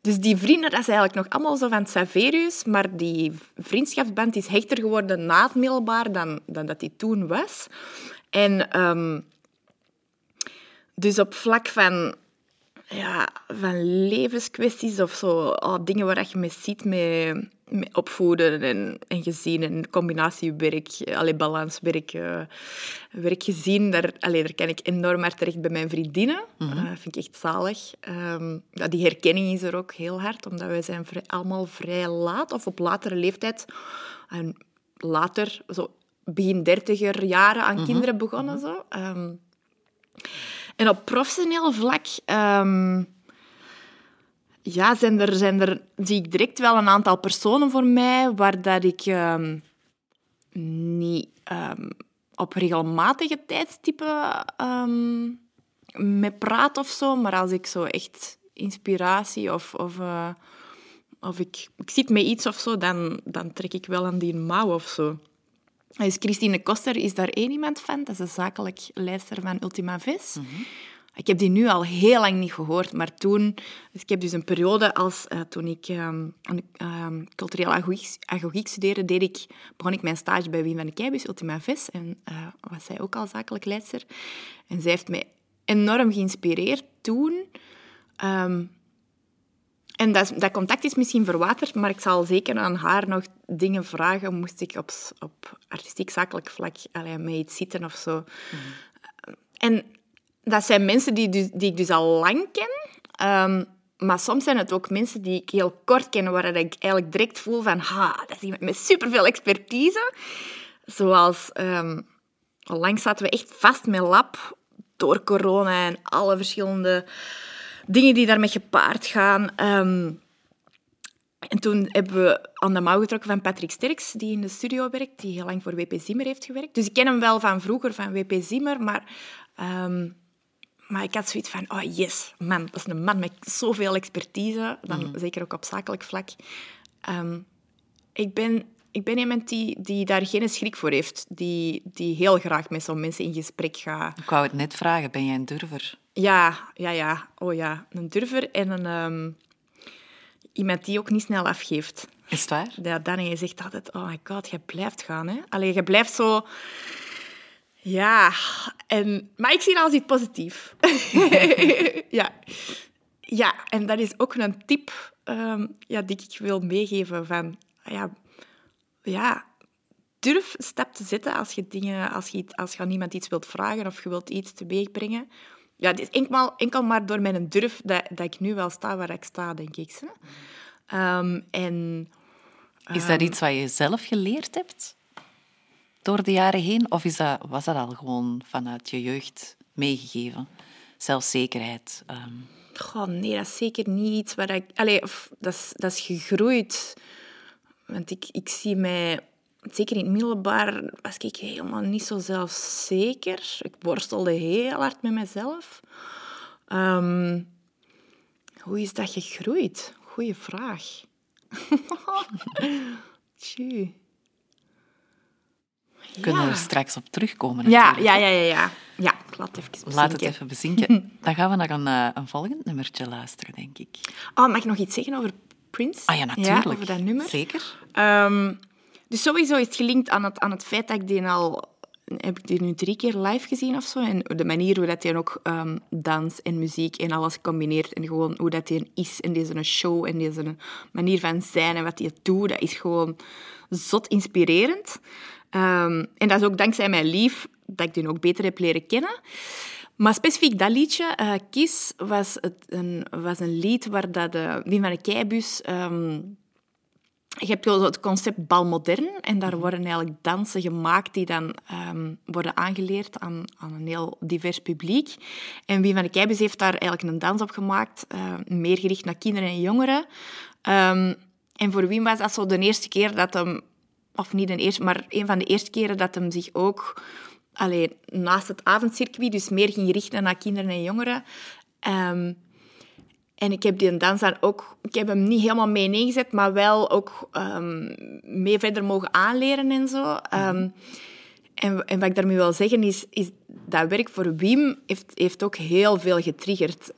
dus die vrienden, dat is eigenlijk nog allemaal zo van Saverius, maar die vriendschapsband is hechter geworden na het middelbaar dan, dan dat die toen was. En ehm, dus op vlak van, ja, van levenskwesties of zo, oh, dingen waar je mee ziet met, opvoeden en, en gezin en combinatiewerk, allee, balanswerk, eh, werkgezin, daar, allee, daar kan ik enorm hard terecht bij mijn vriendinnen. Dat vind ik echt zalig. Ehm, ja, die herkenning is er ook heel hard, omdat wij zijn vrij, allemaal vrij laat of op latere leeftijd en later, zo begin dertiger jaren aan kinderen begonnen. Zo. Ehm, en op professioneel vlak ehm, ja, zijn er, zijn er, zie ik direct wel een aantal personen voor mij waar dat ik ehm, niet ehm, op regelmatige tijdstippen ehm mee praat of zo, maar als ik zo echt inspiratie of, of, eh, of ik, ik zit met iets of zo, dan, dan trek ik wel aan die mouw of zo. Dus Christine Koster is daar één iemand van. Dat is de zakelijk lijster van Ultima Vis. Ik heb die nu al heel lang niet gehoord, maar toen... Dus ik heb dus een periode als... eh, toen ik aan ehm, cultureel agogiek, agogiek studeerde, deed ik, begon ik mijn stage bij Wien van de Keibus, Ultima Vis. En eh, was zij ook al zakelijk lijster. En zij heeft mij enorm geïnspireerd toen... Ehm, en dat, dat contact is misschien verwaterd, maar ik zal zeker aan haar nog dingen vragen. Moest ik op, op artistiek-zakelijk vlak allee, met iets zitten of zo. En dat zijn mensen die, dus, die ik dus al lang ken. Ehm, maar soms zijn het ook mensen die ik heel kort ken, waar ik eigenlijk direct voel van... Ha, dat is iemand met superveel expertise. Zoals... ehm onlangs zaten we echt vast met lab door corona en alle verschillende dingen die daarmee gepaard gaan. Ehm, en toen hebben we aan de mouw getrokken van Patrick Sterks, die in de studio werkt, die heel lang voor WP Zimmer heeft gewerkt. Dus ik ken hem wel van vroeger, van WP Zimmer, maar, maar ik had zoiets van, oh yes, man, dat is een man met zoveel expertise, dan zeker ook op zakelijk vlak. Ehm, ik ben, ik ben iemand die, die daar geen schrik voor heeft, die, die heel graag met zo'n mensen in gesprek gaat. Ik wou het net vragen, ben jij een durver? Ja, ja, ja. Oh ja, een durver en een, ehm, iemand die ook niet snel afgeeft. Is het waar? Ja, Danny zegt altijd, oh my god, je blijft gaan. Hè? Allee, je blijft zo... Ja, en... maar ik zie het als iets positief. ja. ja, en dat is ook een tip ehm, ja, die ik wil meegeven van... Ja, ja, durf een stap te zetten als je, dingen, als je, als je aan iemand iets wilt vragen of je wilt iets teweeg brengen. Ja, het is enkel, enkel maar door mijn durf dat, dat ik nu wel sta waar ik sta, denk ik. Ehm, en Is dat iets wat je zelf geleerd hebt? Door de jaren heen? Of is dat, was dat al gewoon vanuit je jeugd meegegeven? Zelfzekerheid. ehm, Goh, nee, dat is zeker niet iets dat, is, dat is gegroeid. Want ik, ik zie mij... Zeker in het middelbaar was ik helemaal niet zo zelfzeker. Ik worstelde heel hard met mezelf. Ehm, hoe is dat gegroeid? Goeie vraag. Tjie. Kunnen we er straks op terugkomen Ja, ja, ja, ja, ja. Ja, ik laat het even Laat het bezinken. even bezinken. Dan gaan we naar een, eh, een volgend nummertje luisteren, denk ik. Oh, mag ik nog iets zeggen over Prince? Ah ja, natuurlijk. over dat nummer. Zeker. Ehm, dus sowieso is het gelinkt aan het, aan het feit dat ik die al... Heb ik die nu drie keer live gezien of zo? En de manier hoe dat hij ook ehm, dans en muziek en alles combineert. En gewoon hoe dat hij is en deze show en deze manier van zijn en wat hij doet. Dat is gewoon zot inspirerend. Ehm, en dat is ook dankzij mijn lief dat ik die ook beter heb leren kennen. Maar specifiek dat liedje, Kiss, was, het een, was een lied waar dat, eh, Wim van de Keibus... ehm, je hebt wel het concept balmodern en daar worden eigenlijk dansen gemaakt die dan ehm, worden aangeleerd aan, aan een heel divers publiek. En Wim van de Keibus heeft daar eigenlijk een dans op gemaakt, eh, meer gericht naar kinderen en jongeren. En voor Wim was dat zo de eerste keer dat hem, of niet de eerste, maar een van de eerste keren dat hem zich ook allee, naast het avondcircuit, dus meer ging richten naar kinderen en jongeren. Ehm, en ik heb die dans dan ook... Ik heb hem niet helemaal mee neergezet, maar wel ook ehm, mee verder mogen aanleren en zo. Ehm, en, en wat ik daarmee wil zeggen is, is dat werk voor Wim heeft, heeft ook heel veel getriggerd.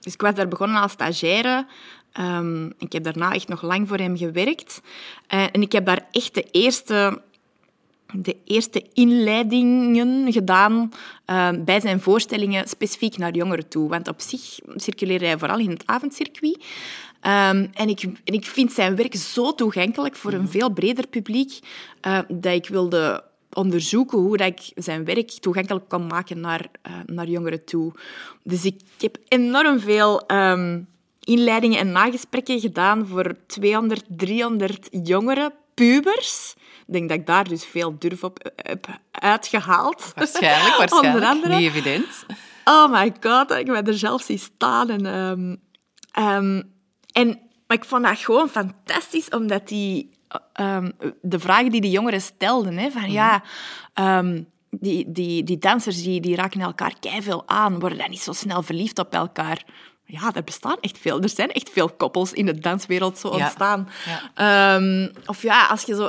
Dus ik was daar begonnen als stagiaire. Ehm, ik heb daarna echt nog lang voor hem gewerkt. Eh, en ik heb daar echt de eerste de eerste inleidingen gedaan eh, bij zijn voorstellingen specifiek naar jongeren toe. Want op zich circuleerde hij vooral in het avondcircuit. Ehm, en, ik, en ik vind zijn werk zo toegankelijk voor een veel breder publiek eh, dat ik wilde onderzoeken hoe dat ik zijn werk toegankelijk kan maken naar, eh, naar jongeren toe. Dus ik heb enorm veel ehm, inleidingen en nagesprekken gedaan voor 200, 300 jongeren, pubers. Ik denk dat ik daar dus veel durf op heb uitgehaald. Waarschijnlijk, waarschijnlijk. Niet evident. Oh my god, ik ben er zelf zien staan. En, ehm, ehm, en, maar ik vond dat gewoon fantastisch, omdat die, ehm, de vragen die de jongeren stelden, hè, van ja, die, die, die dansers die, die raken elkaar keiveel aan, worden dan niet zo snel verliefd op elkaar. Ja, er bestaan echt veel. Er zijn echt veel koppels in de danswereld zo ontstaan. Ja. Ehm, of ja, als je zo,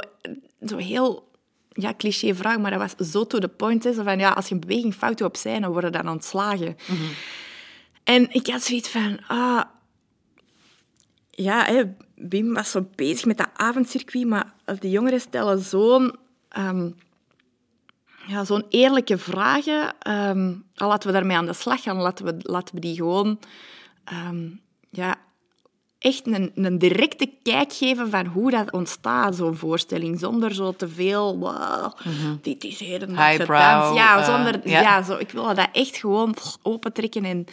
zo heel ja, cliché vraag, maar dat was zo to the point. Zo van, ja, als je een beweging fout doet op zijn, dan worden dan ontslagen. En ik had zoiets van... Ah, ja, hè, Wim was zo bezig met dat avondcircuit, maar de jongeren stellen zo'n... ehm, ja, zo'n eerlijke vragen. ehm, al laten we daarmee aan de slag gaan, laten we, laten we die gewoon... ehm, ja, echt een, een directe kijk geven van hoe dat ontstaat, zo'n voorstelling. Zonder zo te veel... Wow, dit is Highbrow, dans. Ja, eh, zonder... ja. ja. zo, ik wil dat echt gewoon opentrekken en,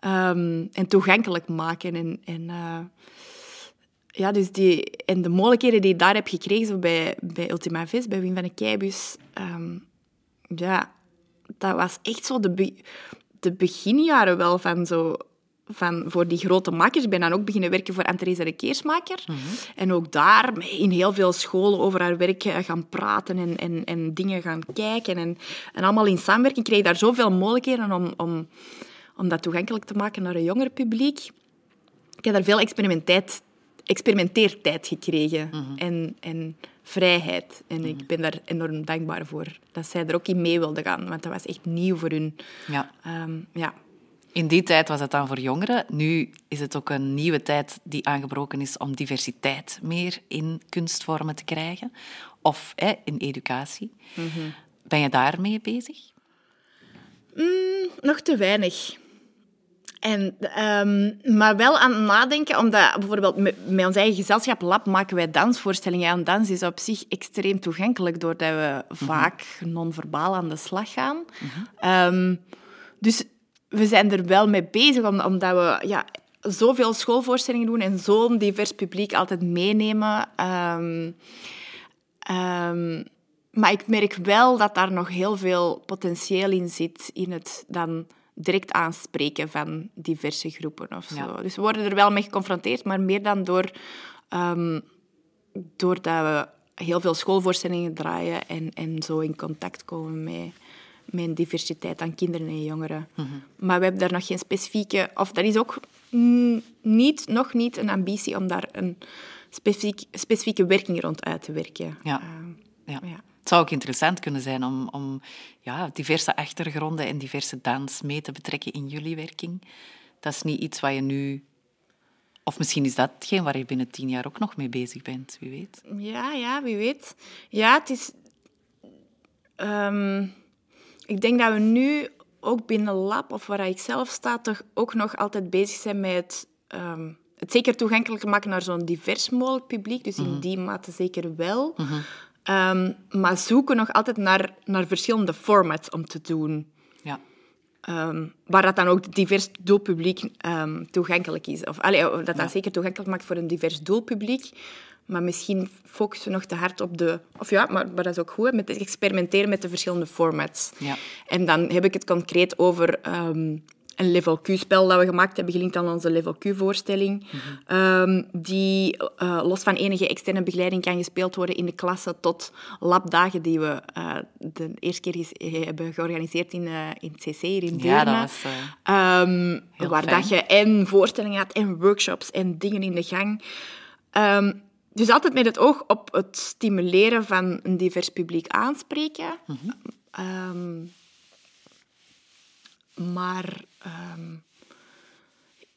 ehm, en toegankelijk maken. En, en, eh, ja, dus die, en de mogelijkheden die ik daar heb gekregen zo bij, bij Ultima Vis, bij Wim van de Keibus, ehm, ja, dat was echt zo de, be- de beginjaren wel van zo van, voor die grote makers. Ik ben dan ook beginnen werken voor Anne-Therese de Keersmaker. En ook daar in heel veel scholen over haar werk eh, gaan praten en, en, en dingen gaan kijken. En, en allemaal in samenwerking kreeg ik daar zoveel mogelijkheden om, om, om dat toegankelijk te maken naar een jonger publiek. Ik heb daar veel experimenteert, experimenteertijd gekregen en, en vrijheid. En ik ben daar enorm dankbaar voor dat zij er ook in mee wilde gaan, want dat was echt nieuw voor hun. Ja. Ehm, ja. In die tijd was het dan voor jongeren. Nu is het ook een nieuwe tijd die aangebroken is om diversiteit meer in kunstvormen te krijgen. Of hè, in educatie. Ben je daarmee bezig? Nog te weinig. En, ehm, maar wel aan het nadenken, omdat bijvoorbeeld met, met ons eigen gezelschap Lab maken wij dansvoorstellingen. En dans is op zich extreem toegankelijk, doordat we vaak non-verbaal aan de slag gaan. Ehm, dus we zijn er wel mee bezig, om- omdat we ja, zoveel schoolvoorstellingen doen en zo'n divers publiek altijd meenemen. Ehm, Ehm, maar ik merk wel dat daar nog heel veel potentieel in zit, in het dan direct aanspreken van diverse groepen of zo. Ja. Dus we worden er wel mee geconfronteerd, maar meer dan door, ehm, doordat we heel veel schoolvoorstellingen draaien en, en zo in contact komen met, met een diversiteit aan kinderen en jongeren. Maar we hebben daar nog geen specifieke... Of dat is ook niet, nog niet een ambitie om daar een specifiek, specifieke werking rond uit te werken. Ja. Ehm, Ja. ja. Het zou ook interessant kunnen zijn om, om ja, diverse achtergronden en diverse dans mee te betrekken in jullie werking. Dat is niet iets wat je nu... Of misschien is dat hetgeen waar je binnen tien jaar ook nog mee bezig bent, wie weet. Ja, ja, wie weet. Ja, het is... ehm, ik denk dat we nu ook binnen Lab, of waar ik zelf sta, toch ook nog altijd bezig zijn met het, ehm, het zeker toegankelijk maken naar zo'n divers mogelijk publiek. Dus in die mate zeker wel. Ehm, maar zoeken nog altijd naar, naar verschillende formats om te doen. Ja. Ehm, waar dat dan ook divers doelpubliek toegankelijk is. Of allee, of dat dat zeker toegankelijk maakt voor een divers doelpubliek. Maar misschien focussen we nog te hard op de... Of ja, maar, maar dat is ook goed, hè, met het experimenteren met de verschillende formats. Ja. En dan heb ik het concreet over ehm, een level Q-spel dat we gemaakt hebben, gelinkt aan onze level Q-voorstelling. Ehm, die eh, los van enige externe begeleiding kan gespeeld worden in de klasse tot labdagen die we eh, de eerste keer ges- hebben georganiseerd in, eh, in het CC hier in Deurne. Ja, dat was... eh, Ehm, waar fijn. dat je en voorstellingen had en workshops en dingen in de gang. Dus altijd met het oog op het stimuleren van een divers publiek aanspreken. Mhm. Ehm, maar ehm,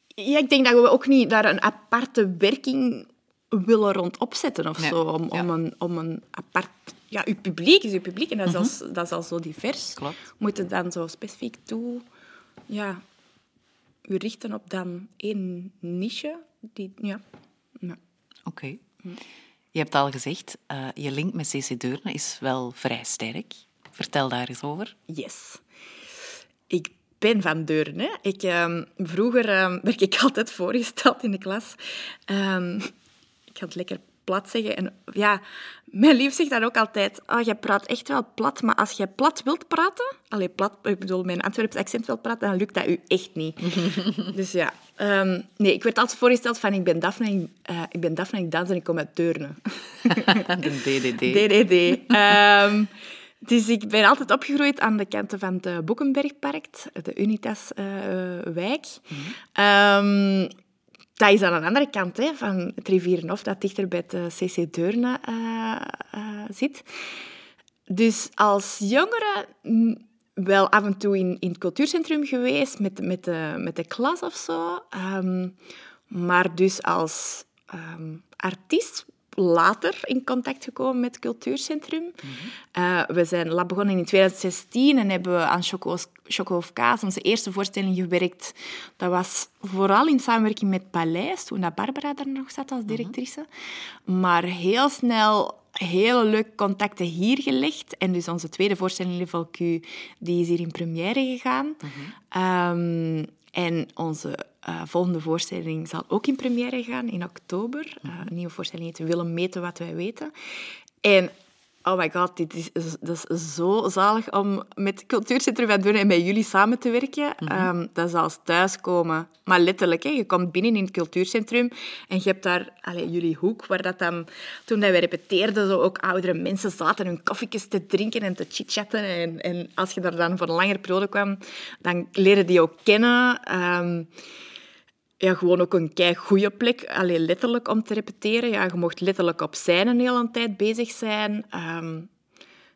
ja, ik denk dat we ook niet daar een aparte werking willen rond opzetten of Nee, zo. Om, ja. om, een, om een apart... Ja, uw publiek is uw publiek en dat is, al, dat is al zo divers. Mhm. Klopt. Moet dan zo specifiek toe... Ja, u richten op dan één niche. Die, ja. ja. Oké. Je hebt al gezegd, eh, je link met CC Deurne is wel vrij sterk. Vertel daar eens over. Yes. Ik ben van Deurne. Ik, ehm, vroeger ehm, werd ik altijd voorgesteld in de klas. Ehm, ik ga het lekker plat zeggen. En ja, mijn lief zegt dan ook altijd... Oh, jij praat echt wel plat, maar als jij plat wilt praten... Allee, plat, ik bedoel, mijn Antwerps accent wilt praten, dan lukt dat u echt niet. dus ja. Ehm, nee, ik werd altijd voorgesteld van... Ik ben Daphne, eh, ik ben Daphne ik dans en ik kom uit Deurne. De DDD. DDD. Ehm, dus ik ben altijd opgegroeid aan de kanten van het eh, Boekenbergpark, de Unitas-wijk. Ehm, dat is aan de andere kant hè, van het Rivierenhof, dat dichter bij het CC Deurne eh, eh, zit. Dus als jongere wel af en toe in, in het cultuurcentrum geweest met, met, de, met de klas of zo. Ehm, maar dus als ehm, artiest later in contact gekomen met het cultuurcentrum. Eh, we zijn lab begonnen in 2016 en hebben we aan Choco, Choco of Kaas, onze eerste voorstelling, gewerkt. Dat was vooral in samenwerking met Paleis, toen dat Barbara daar nog zat als directrice. Maar heel snel hele leuke contacten hier gelegd. En dus onze tweede voorstelling, Level Q, die is hier in première gegaan. Ehm, en onze eh, volgende voorstelling zal ook in première gaan in oktober. Eh, een nieuwe voorstelling heet Willen meten wat wij weten. En Oh my god, dit is, dat is zo zalig om met Cultuurcentrum van en met jullie samen te werken. Ehm, dat is als thuiskomen. Maar letterlijk, hè, je komt binnen in het Cultuurcentrum en je hebt daar allee, jullie hoek, waar dat dan... Toen dat we repeteerden, zo ook oudere mensen zaten hun koffietjes te drinken en te chitchatten. En, en als je daar dan voor een langere periode kwam, dan leerde die ook kennen. Ehm, ja, gewoon ook een kei goede plek, alleen letterlijk om te repeteren. Ja, je mocht letterlijk op zijn een hele tijd bezig zijn. Ehm,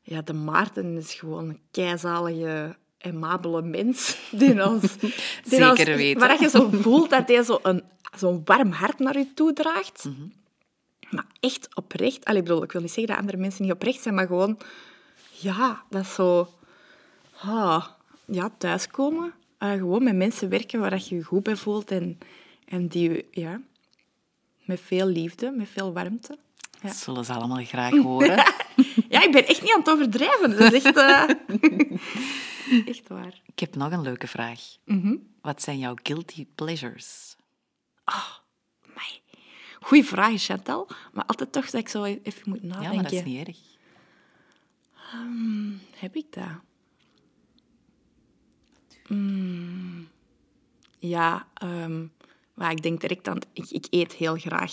ja, de Maarten is gewoon een keizalige, amabele mens. Die als, die Zeker als, weten. Waar je zo voelt dat hij zo een, zo'n warm hart naar je toe draagt. Mhm. Maar echt oprecht. Allee, ik bedoel, ik wil niet zeggen dat andere mensen niet oprecht zijn, maar gewoon... Ja, dat is zo... Ah, ja, thuiskomen. Eh, gewoon met mensen werken waar dat je je goed bij voelt en, en die... Ja, met veel liefde, met veel warmte. Ja. Dat zullen ze allemaal graag horen. Ja, ik ben echt niet aan het overdrijven. Dat is echt... eh, echt waar. Ik heb nog een leuke vraag. Mhm. Wat zijn jouw guilty pleasures? Amai. Goeie vraag, Chantal. Maar altijd toch dat ik zo even moet Ja, nadenken. maar dat is niet erg. Heb ik dat? Mm, ja, ehm, maar ik denk direct aan... Ik, ik eet heel graag.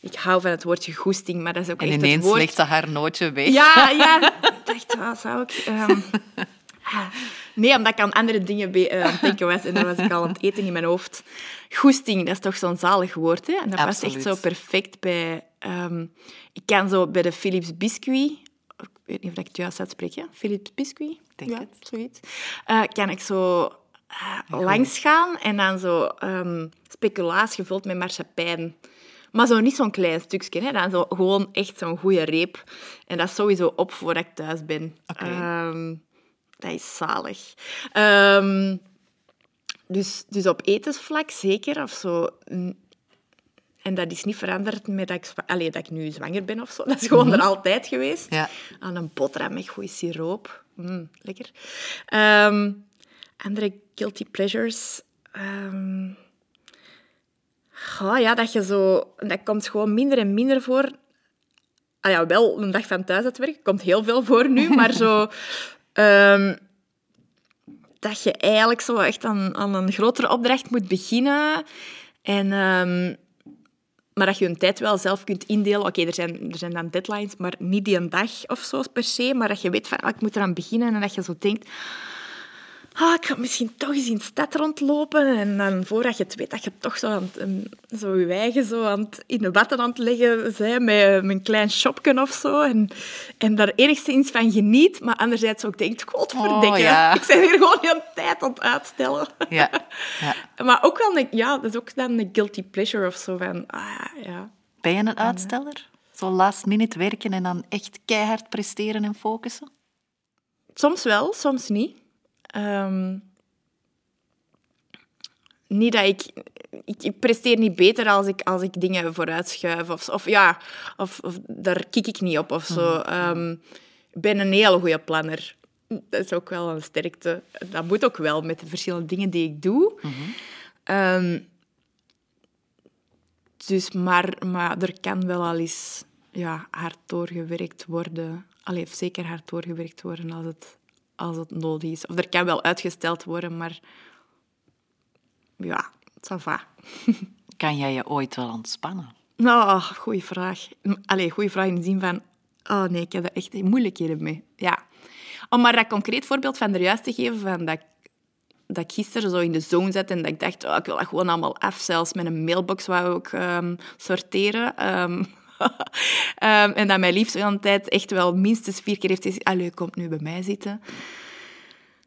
Ik hou van het woordje goesting, maar dat is ook En echt ineens het woord... legt ze haar nootje weg. Ja, ja. Ik dacht, wat zou ik... ehm, ah. Nee, omdat ik aan andere dingen eh, aan het denken was. En dan was ik al aan het eten in mijn hoofd. Goesting, dat is toch zo'n zalig woord, hè? En dat past echt zo perfect bij... ehm, ik kan zo bij de Philips Biscuit... Ik weet niet of ik het juist uitspreek, hè? Philips Biscuit? Denk ja, het. zoiets. Eh, kan ik zo eh, langs gaan en dan zo ehm, speculaas gevuld met marsepein. Maar zo niet zo'n klein stukje, hè. Dan zo gewoon echt zo'n goede reep. En dat is sowieso op voordat ik thuis ben. Oké. Ehm, dat is zalig. Ehm, dus, dus op etensvlak zeker, of zo. En dat is niet veranderd met dat ik, allee, dat ik nu zwanger ben of zo. Dat is gewoon er altijd geweest. Ja. Aan een boterham met goede siroop. Mm, lekker. Andere guilty pleasures. Goh, ja, dat je zo... Dat komt gewoon minder en minder voor. Ah ja, wel een dag van thuis uit werk. Komt heel veel voor nu, maar zo... ehm, dat je eigenlijk zo echt aan, aan een grotere opdracht moet beginnen. En, ehm, maar dat je een tijd wel zelf kunt indelen. Oké, er, zijn, er zijn dan deadlines, maar niet die een dag of zo per se. Maar dat je weet van, ah, ik moet eraan beginnen. En dat je zo denkt... Ah, ik ga misschien toch eens in de stad rondlopen. En dan voordat je het weet, dat je toch zo, aan het, em, zo je eigen zo aan het, in de watten aan het leggen bent met, met een klein shopje of zo. En, en daar enigszins van geniet. Maar anderzijds ook denkt, godverdikke, Oh, ja. ik ben hier gewoon een tijd aan het uitstellen. Ja. ja. Maar ook wel, een, ja, dat is ook dan een guilty pleasure of zo van, ah, ja. Ben je een uitsteller? Zo last minute werken en dan echt keihard presteren en focussen? Soms wel, soms niet. Ehm, niet dat ik, ik... Ik presteer niet beter als ik, als ik dingen vooruitschuif. Of, of ja, of, of daar kik ik niet op of zo. Ehm, ik ben een hele goede planner. Dat is ook wel een sterkte. Dat moet ook wel met de verschillende dingen die ik doe. Ehm, dus, maar, maar er kan wel al eens ja, hard doorgewerkt worden. Allee, zeker hard doorgewerkt worden als het, als het nodig is. Of er kan wel uitgesteld worden, maar ja, ça va. Kan jij je ooit wel ontspannen? Nou, goeie vraag. Allee, goeie vraag in de zin van... Oh nee, ik heb er echt moeilijkheden mee. Ja. Om maar dat concreet voorbeeld van er juist te geven, van dat, ik- dat ik gisteren zo in de zone zat en dat ik dacht, oh, ik wil dat gewoon allemaal af. Zelfs met een mailbox wou ik ehm, sorteren. Ehm, ehm, en dat mijn lief zo een tijd echt wel minstens vier keer heeft gezegd, allee, kom nu bij mij zitten.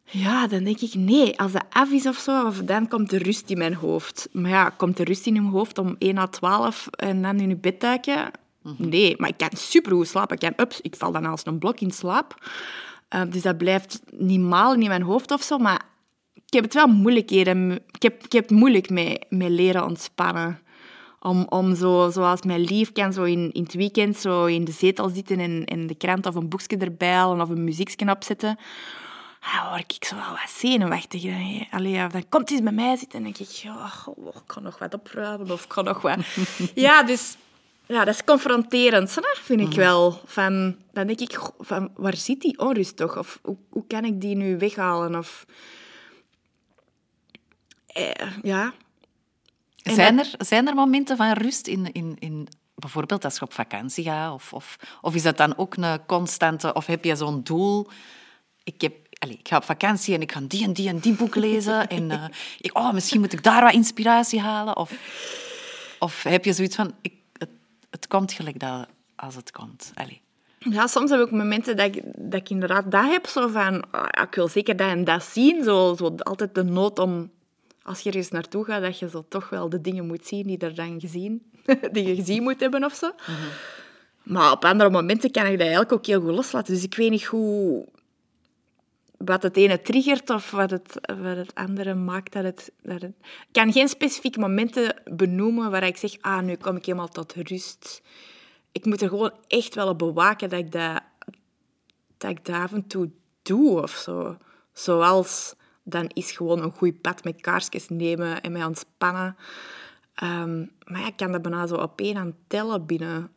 Ja, dan denk ik, nee, als dat af is of zo, dan komt de rust in mijn hoofd. Maar ja, komt de rust in mijn hoofd om 1 à 12 en dan in je bed duiken? Nee, maar ik kan supergoed slapen. Ik, kan, ups, ik val dan als een blok in slaap. Eh, dus dat blijft niet malen in mijn hoofd of zo, maar ik heb het wel moeilijkheden. Ik heb, ik heb het moeilijk mee, mee leren ontspannen. Om, om zo, zoals mijn lief kan zo in, in het weekend zo in de zetel zitten en, en de krant of een boekje erbij halen of een muziekje opzetten. Dan word ik zo wel wat zenuwachtig. Allee, ja, dan komt hij eens bij mij zitten en denk ik, ja, oh, ik kan nog wat opruimen of ik kan nog wat... ja, dus ja, dat is confronterend, hè, vind Mhm. ik wel. Van, dan denk ik, van, waar zit die onrust toch? Of hoe, hoe kan ik die nu weghalen? Of, eh, ja, En Zijn er, zijn er momenten van rust in, in, in bijvoorbeeld als je op vakantie gaat? Of, of, of is dat dan ook een constante... Of heb je zo'n doel... Ik, heb, allez, ik ga op vakantie en ik ga die en die en die boek lezen. En eh, ik, oh, misschien moet ik daar wat inspiratie halen. Of, of heb je zoiets van... Ik, het, het komt gelijk dat, als het komt. Allee. Ja, soms heb ik ook momenten dat ik, dat ik inderdaad dat heb, zo van, ja, ik wil zeker dat en dat zien. Zo, zo altijd de nood om, als je ergens naartoe gaat, dat je zo toch wel de dingen moet zien die er dan gezien, die je gezien moet hebben of zo. Maar op andere momenten kan ik dat eigenlijk ook heel goed loslaten. Dus ik weet niet hoe, wat het ene triggert of wat het, wat het andere maakt dat het, dat het... Ik kan geen specifieke momenten benoemen waar ik zeg, ah, nu kom ik helemaal tot rust. Ik moet er gewoon echt wel op bewaken dat ik dat, dat, ik dat af en toe doe of zo. Zoals dan is gewoon een goed pad met kaarsjes nemen en mij ontspannen. Ehm, maar ja, ik kan dat bijna zo op één aan tellen binnen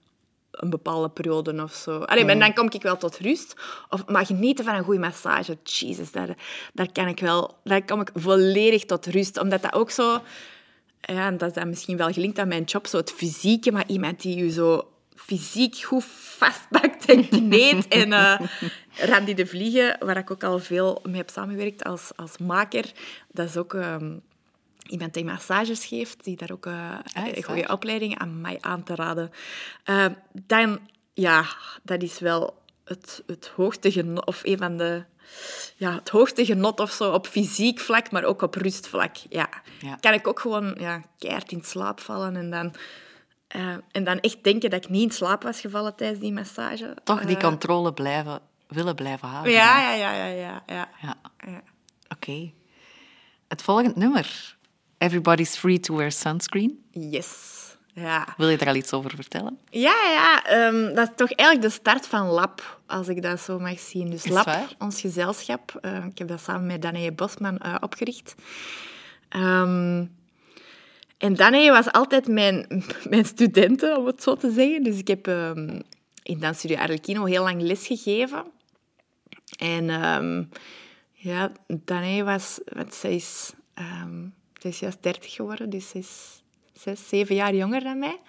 een bepaalde periode of zo. Allee, maar dan kom ik wel tot rust. Of maar genieten van een goede massage. Jesus, daar, daar kan ik wel... Daar kom ik volledig tot rust. Omdat dat ook zo... Ja, en dat is dan misschien wel gelinkt aan mijn job, zo het fysieke, maar iemand die je zo fysiek goed vastpakt en kneedt. en uh, Randy de Vliegen, waar ik ook al veel mee heb samengewerkt als, als maker, dat is ook... ehm, iemand die massages geeft, die daar ook is een goede opleiding aan mij aan te raden. Eh, dan, ja, dat is wel het, het hoogste genot, of een van de... Ja, het hoogste genot of zo, op fysiek vlak, maar ook op rustvlak. Ja. Ja. Kan ik ook gewoon ja, keihard in slaap vallen en dan, eh, en dan echt denken dat ik niet in slaap was gevallen tijdens die massage. Toch die Eh, controle blijven, willen blijven houden. Ja, ja, ja, ja, ja. ja. Ja, oké. Het volgende nummer. Everybody's free to wear sunscreen. Yes. Ja. Wil je daar al iets over vertellen? Ja, ja ehm, dat is toch eigenlijk de start van Lab, als ik dat zo mag zien. Dus Lab, waar? ons gezelschap, eh, ik heb dat samen met Danae Bosman eh, opgericht. Ehm, en Danae was altijd mijn, mijn studenten, om het zo te zeggen. Dus ik heb ehm, in Dansstudio Arlecchino heel lang les gegeven. En ehm, ja, Danae was... Want zij is, ehm, zij is juist 30 geworden, dus zij is zes, zeven jaar jonger dan mij.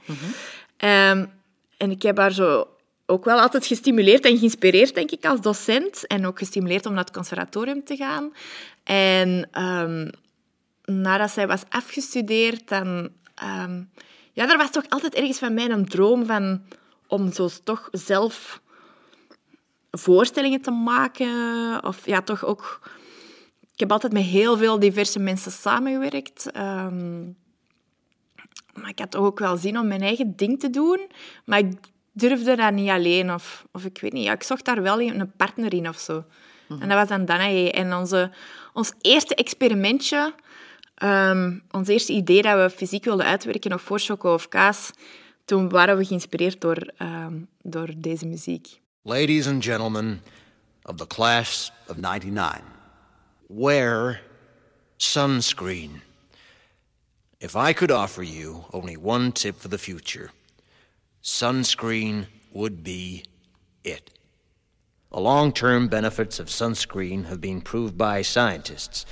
Ehm, en ik heb haar zo ook wel altijd gestimuleerd en geïnspireerd, denk ik, als docent. En ook gestimuleerd om naar het conservatorium te gaan. En nadat zij was afgestudeerd, dan... ehm, ja, er was toch altijd ergens van mij een droom van... Om zo toch zelf voorstellingen te maken. Of ja, toch ook... Ik heb altijd met heel veel diverse mensen samengewerkt. Ehm, maar ik had toch ook wel zin om mijn eigen ding te doen. Maar ik durfde dat niet alleen. Of, of ik weet niet. Ja, ik zocht daar wel een partner in of zo. En dat was dan Danae. En onze, ons eerste experimentje, ehm, ons eerste idee dat we fysiek wilden uitwerken, voor Choco of Kaas, toen waren we geïnspireerd door, ehm, door deze muziek. Ladies and gentlemen of the class of 99, wear sunscreen. If I could offer you only one tip for the future, sunscreen would be it. The long term benefits of sunscreen have been proved by scientists,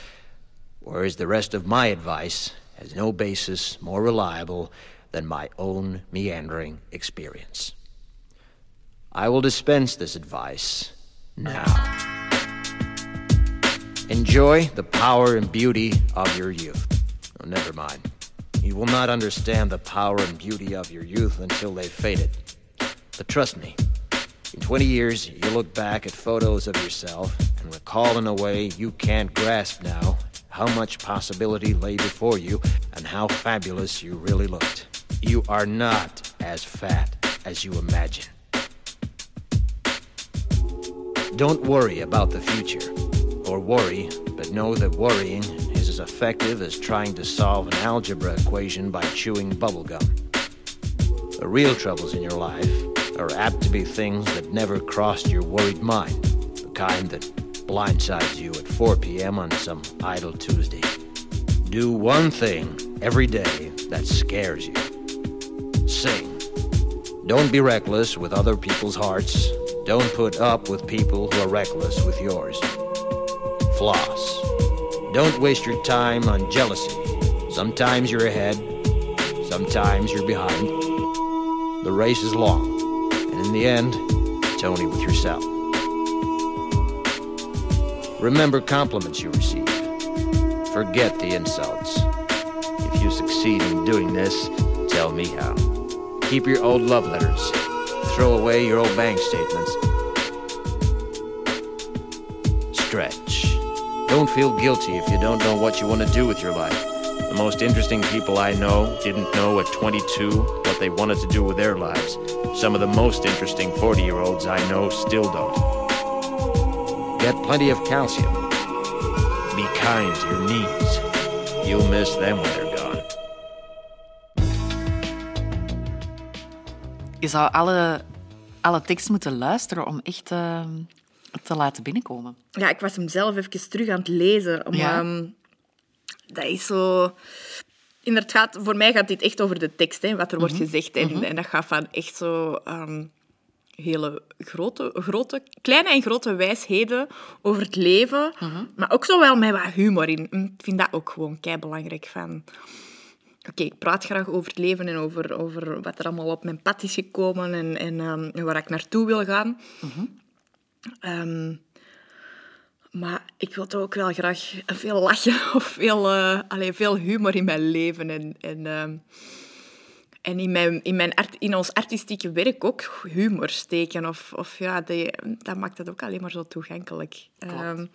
whereas the rest of my advice has no basis more reliable than my own meandering experience. I will dispense this advice now. Enjoy the power and beauty of your youth. Oh, never mind. You will not understand the power and beauty of your youth until they've faded. But trust me, in 20 years, you'll look back at photos of yourself and recall in a way you can't grasp now how much possibility lay before you and how fabulous you really looked. You are not as fat as you imagine. Don't worry about the future. Or worry, but know that worrying is as effective as trying to solve an algebra equation by chewing bubblegum. The real troubles in your life are apt to be things that never crossed your worried mind, the kind that blindsides you at 4 p.m. on some idle Tuesday. Do one thing every day that scares you. Sing. Don't be reckless with other people's hearts. Don't put up with people who are reckless with yours. Floss. Don't waste your time on jealousy. Sometimes you're ahead, sometimes you're behind. The race is long, and in the end, it's only with yourself. Remember compliments you receive. Forget the insults. If you succeed in doing this, tell me how. Keep your old love letters. Throw away your old bank statements. Stretch. Don't feel guilty if you don't know what you want to do with your life. The most interesting people I know didn't know at 22 what they wanted to do with their lives. Some of the most interesting 40 year olds I know still don't. Get plenty of calcium. Be kind to your knees. You'll miss them when they're gone. Je zou alle, alle tekst moeten luisteren om echt eh, te laten binnenkomen. Ja, ik was hem zelf even terug aan het lezen. Om, Ja. ehm, dat is zo... Inderdaad, voor mij gaat dit echt over de tekst, hè, wat er wordt gezegd. En, en dat gaat van echt zo... ehm, hele grote, grote, kleine en grote wijsheden over het leven. Maar ook zo wel met wat humor in. Ik vind dat ook gewoon kei belangrijk. Van... Oké, ik praat graag over het leven en over, over wat er allemaal op mijn pad is gekomen en, en, ehm, en waar ik naartoe wil gaan. Ehm, maar ik wil toch ook wel graag veel lachen of veel, eh, allee, veel humor in mijn leven. En, en, ehm, en in, mijn, in, mijn art, in ons artistieke werk ook humor steken. Of, of ja, die, dat maakt het ook alleen maar zo toegankelijk. Ehm,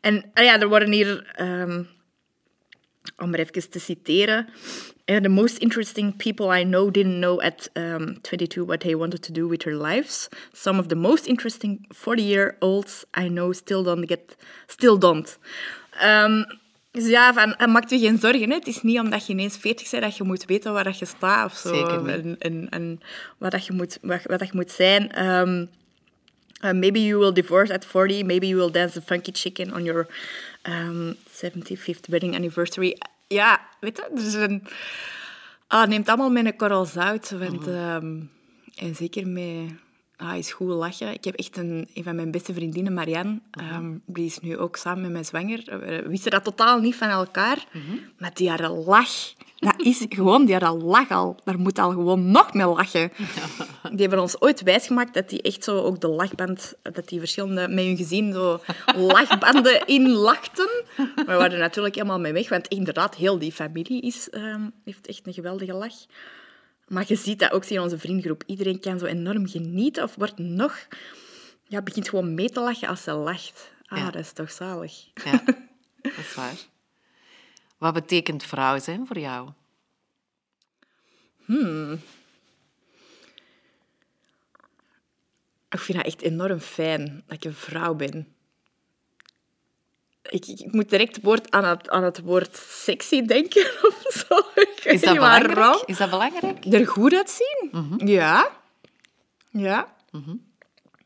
en ah ja, er worden hier... ehm, om maar even te citeren. eh, the most interesting people I know didn't know at um, 22 what they wanted to do with their lives. Some of the most interesting 40-year-olds I know still don't get, still don't. Ehm, dus ja, van, eh, maak je geen zorgen. Hè. Het is niet omdat je ineens 40 bent dat je moet weten waar dat je staat of zo. Zeker niet. En, en, en wat, dat je moet, wat, wat dat je moet zijn. Ehm, uh, maybe you will divorce at 40. Maybe you will dance the funky chicken on your um, 75th wedding anniversary. Ja, weet je, dus een... Ah, neemt allemaal met een korrel zout. Want, ehm, en zeker met... Ah, is goed lachen. Ik heb echt een, een van mijn beste vriendinnen, Marianne, ehm, die is nu ook samen met mij zwanger. We wisten dat totaal niet van elkaar. Maar die haar lach, dat is gewoon, die haar lach al, daar moet al gewoon nog mee lachen. Die hebben ons ooit wijsgemaakt dat die echt zo ook de lachband, dat die verschillende, met hun gezin zo lachbanden inlachten. Maar we waren er natuurlijk helemaal mee weg, want inderdaad, heel die familie is, ehm, heeft echt een geweldige lach. Maar je ziet dat ook in onze vriendengroep. Iedereen kan zo enorm genieten of wordt nog... Ja, begint gewoon mee te lachen als ze lacht. Ah, Ja. dat is toch zalig. Ja, dat is waar. Wat betekent vrouw zijn voor jou? Ik vind dat echt enorm fijn dat ik een vrouw ben. Ik, ik, moet direct woord aan, het, aan het woord sexy denken of zo. Ik Is dat waarom. belangrijk? Is dat belangrijk? Er goed uitzien? Ja. Ja.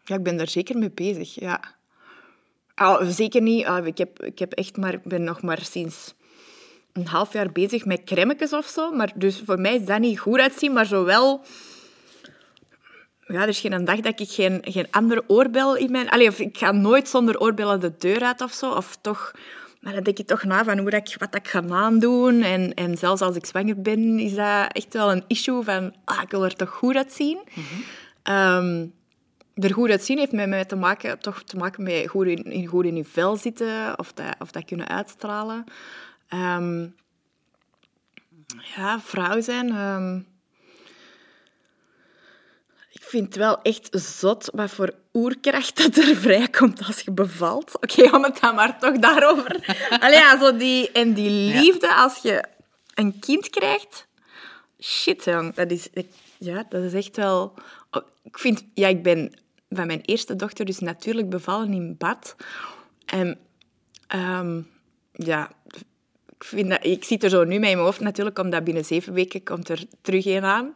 Ja, ik ben daar zeker mee bezig, ja. Ah, zeker niet. Ah, ik, heb, ik heb echt maar, ik ben nog maar sinds een half jaar bezig met crèmetjes of zo. Maar dus voor mij is dat niet goed uitzien, maar zowel... Ja, er is geen dag dat ik geen, geen andere oorbel in mijn... Allee, of ik ga nooit zonder oorbellen de deur uit of zo. Of toch... Maar dan denk ik toch na van hoe dat ik, wat dat ik ga aandoen. En, en zelfs als ik zwanger ben, is dat echt wel een issue van... Ah, ik wil er toch goed uitzien. Ehm, er goed uitzien heeft met mij te maken, toch te maken met goed in, in, goed in je vel zitten. Of dat, of dat kunnen uitstralen. Ehm, ja, vrouw zijn... ehm, vind het wel echt zot wat voor oerkracht dat er vrijkomt als je bevalt. Oké, om het dan maar toch daarover... Allee, ja, zo die, en die liefde als je een kind krijgt. Shit, jong. Dat is, ja, dat is echt wel... oh, Ik vind... Ja, ik ben van mijn eerste dochter dus natuurlijk bevallen in bad. En ehm, ja, ik, vind dat, ik zit er zo nu mee in mijn hoofd natuurlijk, omdat binnen zeven weken komt er terug een aan.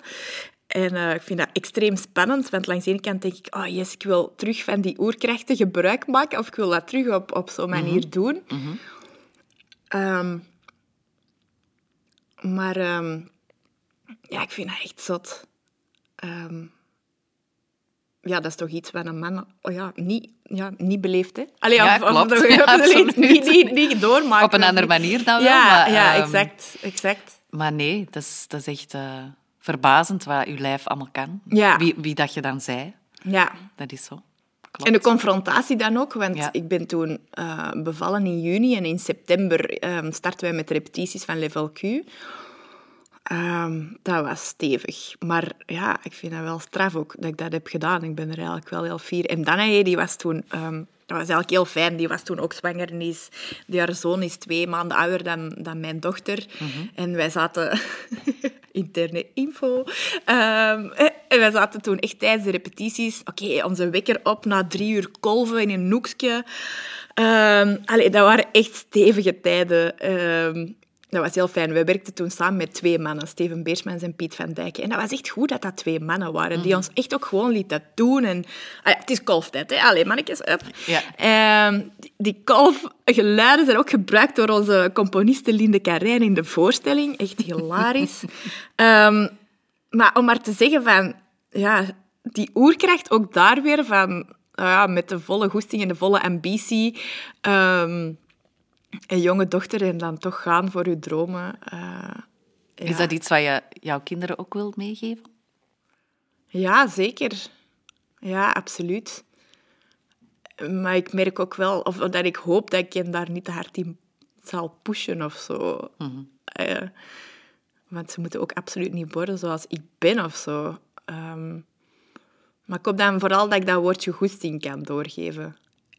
En eh, ik vind dat extreem spannend, want langs de ene kant denk ik, oh yes, ik wil terug van die oerkrachten gebruik maken, of ik wil dat terug op, op zo'n manier doen. Ehm, maar ehm, ja, ik vind dat echt zot. Ehm, ja, dat is toch iets wat een man oh ja, niet, ja, niet beleeft. Hè? Allee, Ja, of- klopt. of- Ja, absoluut. niet, niet, niet doormaken. Op een andere manier dan wel. Ja, maar, ja exact, exact. Maar nee, dat is, dat is echt eh, verbazend wat uw lijf allemaal kan. Ja. Wie, wie dat je dan zei, Ja. dat is zo. Klopt. En de confrontatie dan ook, want Ja. ik ben toen eh, bevallen in juni en in september ehm, starten wij met repetities van Level Q. Ehm, dat was stevig. Maar ja, ik vind dat wel straf ook dat ik dat heb gedaan. Ik ben er eigenlijk wel heel fier. En Danae, die was toen... ehm, dat was eigenlijk heel fijn. Die was toen ook zwanger. En die, is, die haar zoon is twee maanden ouder dan, dan mijn dochter. En wij zaten... Interne info. Ehm, eh, en wij zaten toen echt tijdens de repetities... Oké, onze wekker op na drie uur kolven in een hoekje. Ehm, allee, dat waren echt stevige tijden. Ehm, dat was heel fijn. We werkten toen samen met twee mannen, Steven Beersmans en Piet van Dijk. En dat was echt goed dat dat twee mannen waren, die ons echt ook gewoon lieten doen. En, ah het is kolftijd, hè? Allee, mannetjes, up. Ja. Ehm, die- kolfgeluiden zijn ook gebruikt door onze componiste Linde Carrijn in de voorstelling. Echt hilarisch. Ehm, maar om maar te zeggen van... Ja, die oerkracht ook daar weer van... ja, met de volle goesting en de volle ambitie... ehm, een jonge dochter en dan toch gaan voor je dromen. eh, Is dat iets wat je jouw kinderen ook wilt meegeven? Ja, zeker. Ja, absoluut. Maar ik merk ook wel, of dat ik hoop dat ik hen daar niet te hard in zal pushen of zo. Eh, want ze moeten ook absoluut niet worden zoals ik ben of zo. Ehm, maar ik hoop dan vooral dat ik dat woordje goesting kan doorgeven.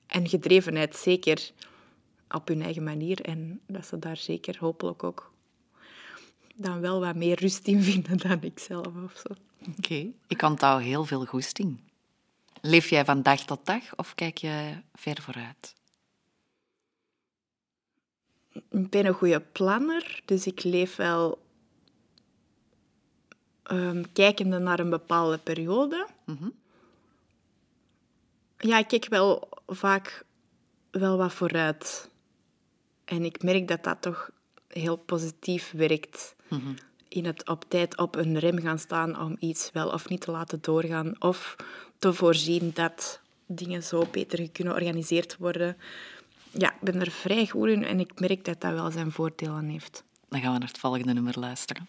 En gedrevenheid zeker op hun eigen manier. En dat ze daar zeker hopelijk ook dan wel wat meer rust in vinden dan ik zelf of zo. Oké. Ik onthoud heel veel goesting. Leef jij van dag tot dag of kijk je ver vooruit? Ik ben een goede planner, dus ik leef wel ehm, kijkende naar een bepaalde periode. Ja, ik kijk wel vaak wel wat vooruit. En ik merk dat dat toch heel positief werkt. In het op tijd op een rem gaan staan om iets wel of niet te laten doorgaan. Of te voorzien dat dingen zo beter kunnen georganiseerd worden. Ja, ik ben er vrij goed in en ik merk dat dat wel zijn voordelen heeft. Dan gaan we naar het volgende nummer luisteren.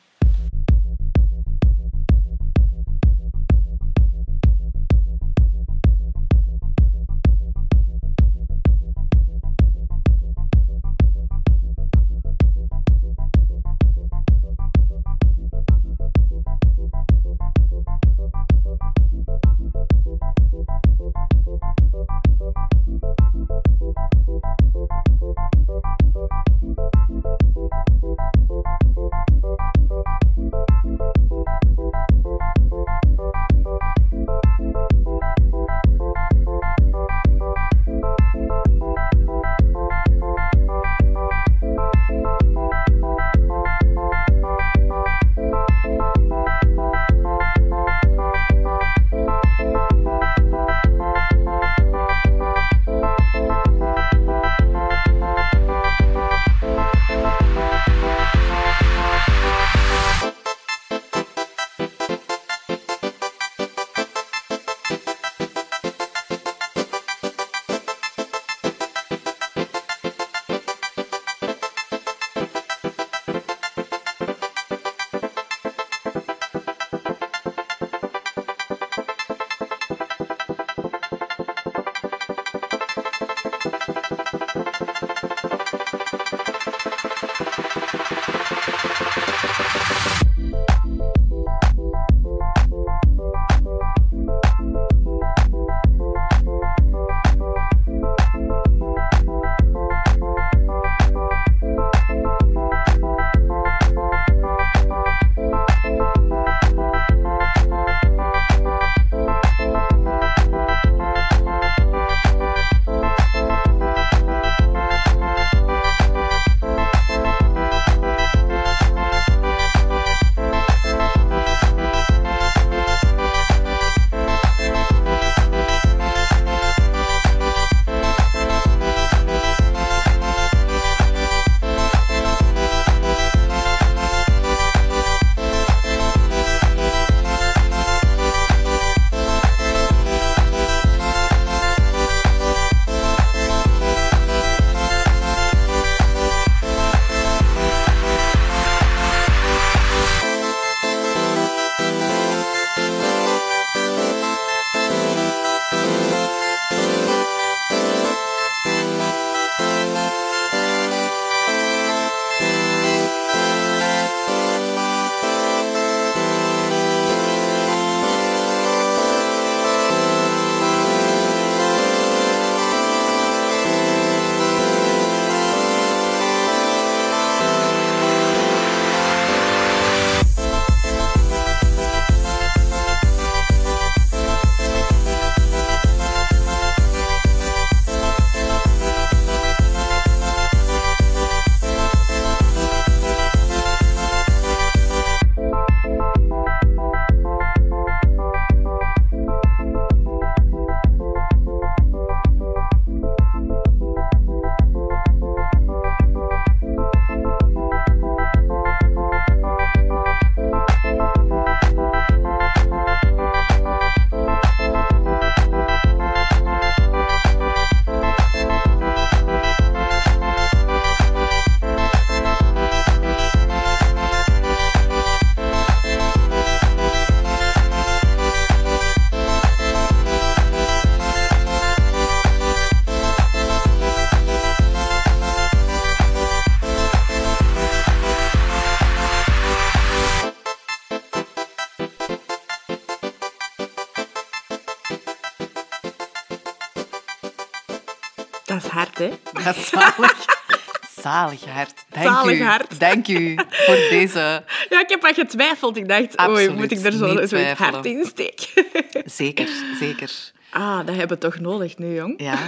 Zalig hart. Dank Zalig u. hart. Dank u voor deze. Ja, ik heb wat getwijfeld. Ik dacht, oei, moet ik er zo, zoiets twijfelen. hard in steken? Zeker, zeker. ah, dat hebben we toch nodig nu, jong? Ja,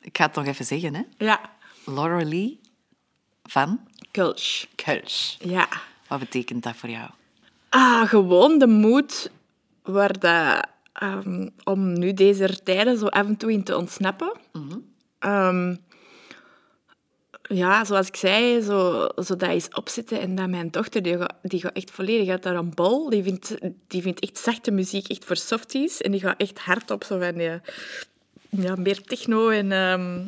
ik ga het nog even zeggen. Hè. Ja. Laura Lee van Kulsch. Kulsch. Ja. Wat betekent dat voor jou? Ah, gewoon de moed waar dat, ehm, om nu deze tijden zo af en toe in te ontsnappen. Ehm, ja, zoals ik zei, zo, zo dat is opzetten en dat mijn dochter, die gaat, die gaat echt volledig uit haar bol. Die vindt, die vindt echt zachte muziek echt voor softies en die gaat echt hard op zo van die, ja, meer techno en... ehm,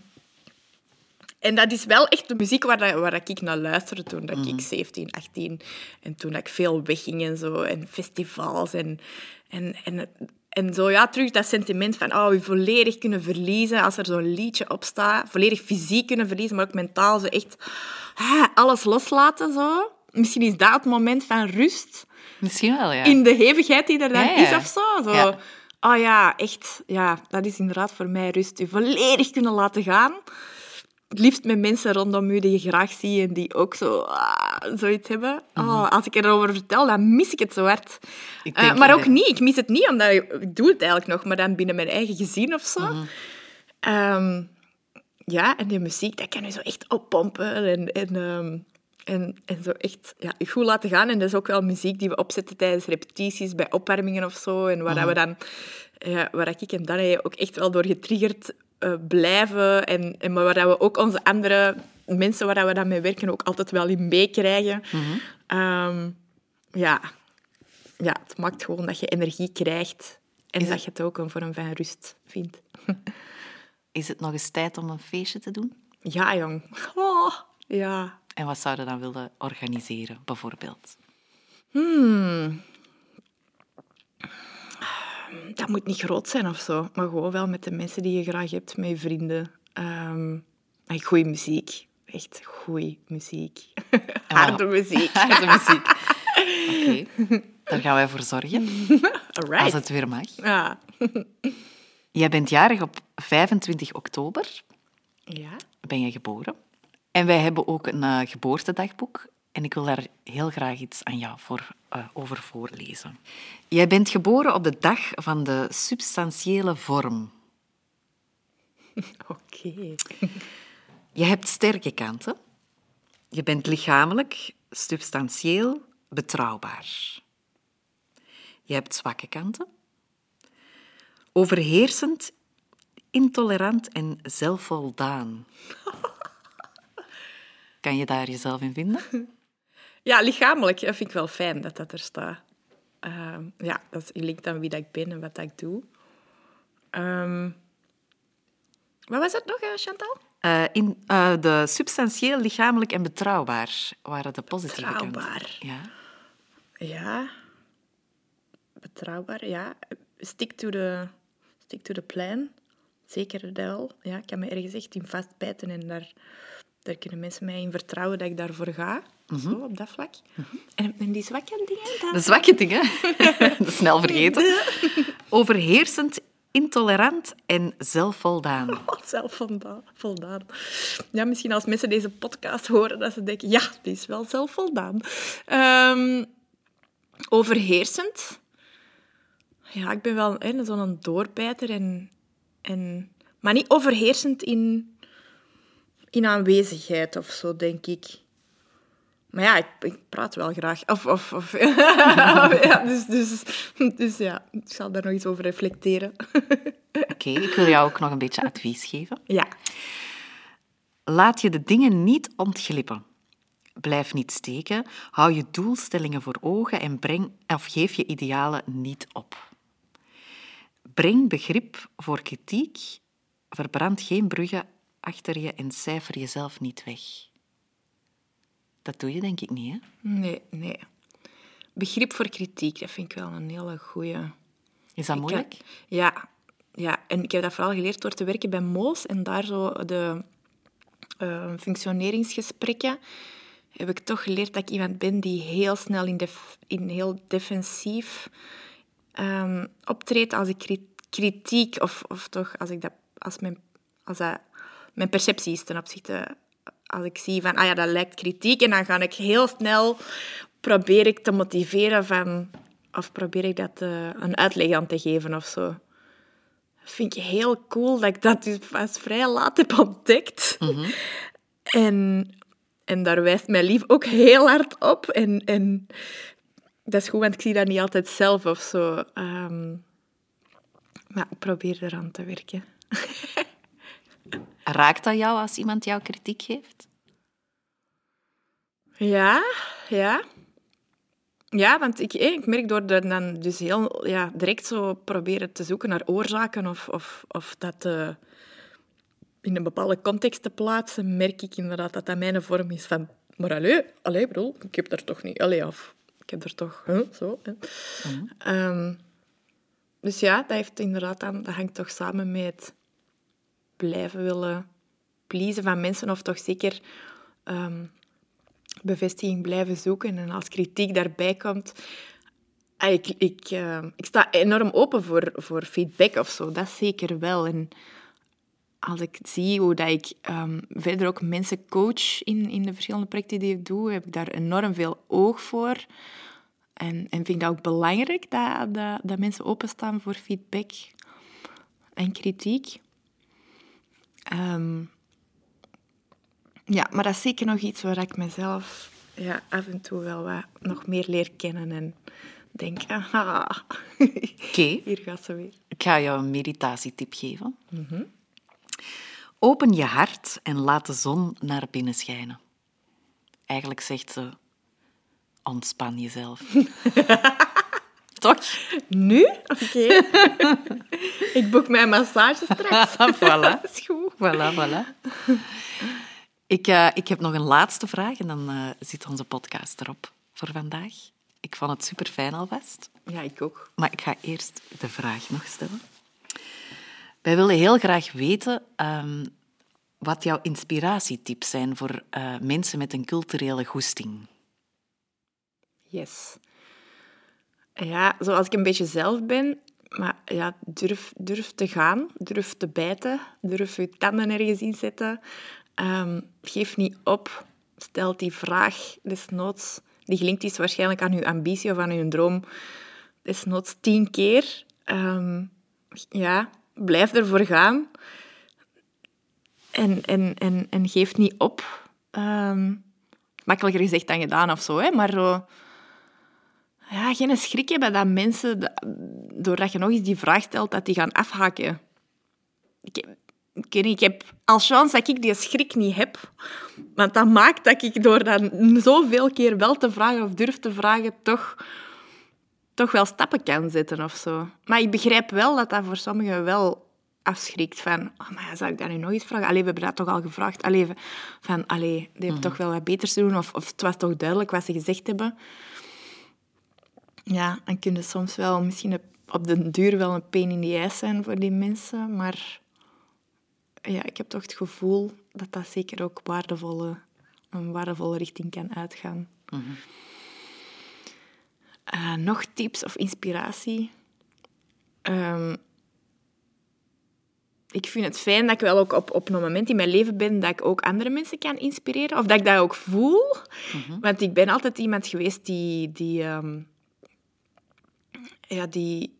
en dat is wel echt de muziek waar, dat- waar dat ik naar luisterde toen dat ik 17, 18... En toen dat ik veel wegging en zo. En festivals en... En, en, en zo, ja, terug dat sentiment van oh, je volledig kunnen verliezen als er zo'n liedje op staat. Volledig fysiek kunnen verliezen, maar ook mentaal zo echt ah, alles loslaten. Zo. Misschien is dat het moment van rust Misschien wel, ja. in de hevigheid die er dan Ja, ja. is of zo. zo. Ja. Oh ja, echt. Ja, dat is inderdaad voor mij rust. Je volledig kunnen laten gaan. Het liefst met mensen rondom u die je graag ziet en die ook zo, ah, zoiets hebben. Oh, als ik erover vertel, dan mis ik het zo hard. Mhm. Eh, maar ook niet. Ik mis het niet, omdat ik, ik doe het eigenlijk nog, maar dan binnen mijn eigen gezin of zo. Mhm. Ehm, ja, en die muziek, dat kan je zo echt oppompen en, en, ehm, en, en zo echt ja, goed laten gaan. En dat is ook wel muziek die we opzetten tijdens repetities, bij opwarmingen of zo. En waar dat we dan, ja, waar ik en Danny ook echt wel door getriggerd eh, blijven. En, en maar waar we ook onze andere mensen waar we dan mee werken ook altijd wel in meekrijgen. Ehm, ja. ja, het maakt gewoon dat je energie krijgt. En dat je het ook een vorm van rust vindt. Is het nog eens tijd om een feestje te doen? Ja, jong. Oh, ja. En wat zouden dan willen organiseren, bijvoorbeeld? Dat moet niet groot zijn of zo, maar gewoon wel met de mensen die je graag hebt, met je vrienden. Ehm en goede muziek. Echt goede muziek. Harde muziek. Harde muziek. Oké, daar gaan wij voor zorgen, Alright. als het weer mag. Ja. Jij bent jarig op 25 oktober, ja. ben je geboren. En wij hebben ook een eh, geboortedagboek. En ik wil daar heel graag iets aan jou voor, eh, over voorlezen. Jij bent geboren op de dag van de substantiële vorm. Oké. Je hebt sterke kanten. Je bent lichamelijk, substantieel, betrouwbaar. Je hebt zwakke kanten. Overheersend, intolerant en zelfvoldaan. Kan je daar jezelf in vinden? Ja, lichamelijk dat vind ik wel fijn dat dat er staat. Ehm, ja, dat is linkt aan wie dat ik ben en wat dat ik doe. Ehm, wat was het nog, eh, Chantal? Eh, in, eh, de substantieel, lichamelijk en betrouwbaar waren de positieve kanten. Betrouwbaar. Ja. Ja. Betrouwbaar, ja. Stick to the, stick to the plan. Zeker wel. Ja, ik kan me ergens echt in vastbijten en daar, daar kunnen mensen mij in vertrouwen dat ik daarvoor ga. Zo, op dat vlak. en, en die zwakke dingen, dan... De zwakke dingen, dat snel vergeten. Overheersend, intolerant en zelfvoldaan. Oh, zelf voldaan. Ja, misschien als mensen deze podcast horen, dat ze denken, ja, die is wel zelfvoldaan. Ehm overheersend. Ja, ik ben wel zo'n doorbijter. En, en, maar niet overheersend in, in aanwezigheid of zo, denk ik. Maar ja, ik, ik praat wel graag. Of, of, of, ja, dus, dus, dus ja, ik zal daar nog iets over reflecteren. Oké, ik wil jou ook nog een beetje advies geven. ja. Laat je de dingen niet ontglippen. Blijf niet steken, hou je doelstellingen voor ogen en breng, of geef je idealen niet op. Breng begrip voor kritiek, verbrand geen bruggen achter je en cijfer jezelf niet weg. Dat doe je denk ik niet, hè? Nee, nee. Begrip voor kritiek, dat vind ik wel een hele goeie. Is dat moeilijk? heb- ja, ja, en ik heb dat vooral geleerd door te werken bij Moos en daar zo de eh, functioneringsgesprekken heb ik toch geleerd dat ik iemand ben die heel snel in, def- in heel defensief ehm, optreedt als ik kri- kritiek of, of toch als ik dat als mijn als dat mijn percepties ten opzichte... Als ik zie van, ah ja, dat lijkt kritiek, en dan ga ik heel snel... Probeer ik te motiveren van... Of probeer ik dat eh, een uitleg aan te geven of zo. Dat vind ik heel cool dat ik dat dus pas vrij laat heb ontdekt. En, en daar wijst mijn lief ook heel hard op. En, en dat is goed, want ik zie dat niet altijd zelf of zo. Ehm, maar ik probeer eraan te werken. Raakt dat jou als iemand jou kritiek geeft? Ja, ja. Ja, want ik, eh, ik merk door dat dan dus heel ja, direct zo proberen te zoeken naar oorzaken of, of, of dat eh, in een bepaalde context te plaatsen, merk ik inderdaad dat dat mijn vorm is van... Maar allee, allee bedoel, ik heb er toch niet... Allee, of ik heb er toch... Huh, zo, hè. Ehm, dus ja, dat, heeft inderdaad dan, dat hangt toch samen met blijven willen pleasen van mensen, of toch zeker ehm, bevestiging blijven zoeken. En als kritiek daarbij komt, ah, ik, ik, eh, ik sta enorm open voor, voor feedback of zo, dat zeker wel. En als ik zie hoe dat ik ehm, verder ook mensen coach in, in de verschillende projecten die ik doe, heb ik daar enorm veel oog voor. En, en vind ik dat ook belangrijk, dat, dat, dat mensen openstaan voor feedback en kritiek. Ehm, ja, maar dat is zeker nog iets waar ik mezelf ja, af en toe wel wat nog meer leer kennen en denk, ah, Oké, hier gaat ze weer. ik ga jou een meditatietip geven. Open je hart en laat de zon naar binnen schijnen. Eigenlijk zegt ze, ontspan jezelf. Toch? Nu? Oké. ik boek mijn massage straks. voilà. Dat is goed. Voilà, voilà. Ik, eh, ik heb nog een laatste vraag en dan eh, zit onze podcast erop voor vandaag. Ik vond het super fijn alvast. Ja, ik ook. Maar ik ga eerst de vraag nog stellen. Wij willen heel graag weten ehm, wat jouw inspiratietips zijn voor eh, mensen met een culturele goesting. Yes. Ja, zoals ik een beetje zelf ben, maar ja, durf, durf te gaan, durf te bijten, durf je tanden ergens in zetten. Ehm, geef niet op. Stel die vraag desnoods. Die gelinkt is waarschijnlijk aan uw ambitie of aan uw droom. Desnoods tien keer. Ehm, ja, blijf ervoor gaan. En, en, en, en geef niet op. Ehm, makkelijker gezegd dan gedaan of zo, hè? maar zo, ja, geen schrik hebben dat mensen, dat- doordat je nog eens die vraag stelt, dat die gaan afhaken. Ik, heb- ik, niet, ik heb als chance dat ik die schrik niet heb. Want dat maakt dat ik door dan zoveel keer wel te vragen of durf te vragen, toch, toch wel stappen kan zetten of zo. Maar ik begrijp wel dat dat voor sommigen wel afschrikt. Van, oh, maar zou ik dat nu nog eens vragen? Allee, we hebben dat toch al gevraagd. Allee, van, allee, die hebben toch wel wat beters te doen. Of, of het was toch duidelijk wat ze gezegd hebben. Ja, dan kunnen soms wel misschien op- den duur wel een pain in the ass zijn voor die mensen. Maar ja, ik heb toch het gevoel dat dat zeker ook waardevolle, een waardevolle richting kan uitgaan. Eh, nog tips of inspiratie? Ehm, ik vind het fijn dat ik wel ook op, op een moment in mijn leven ben dat ik ook andere mensen kan inspireren. Of dat ik dat ook voel. Want ik ben altijd iemand geweest die... die ehm, ja, die,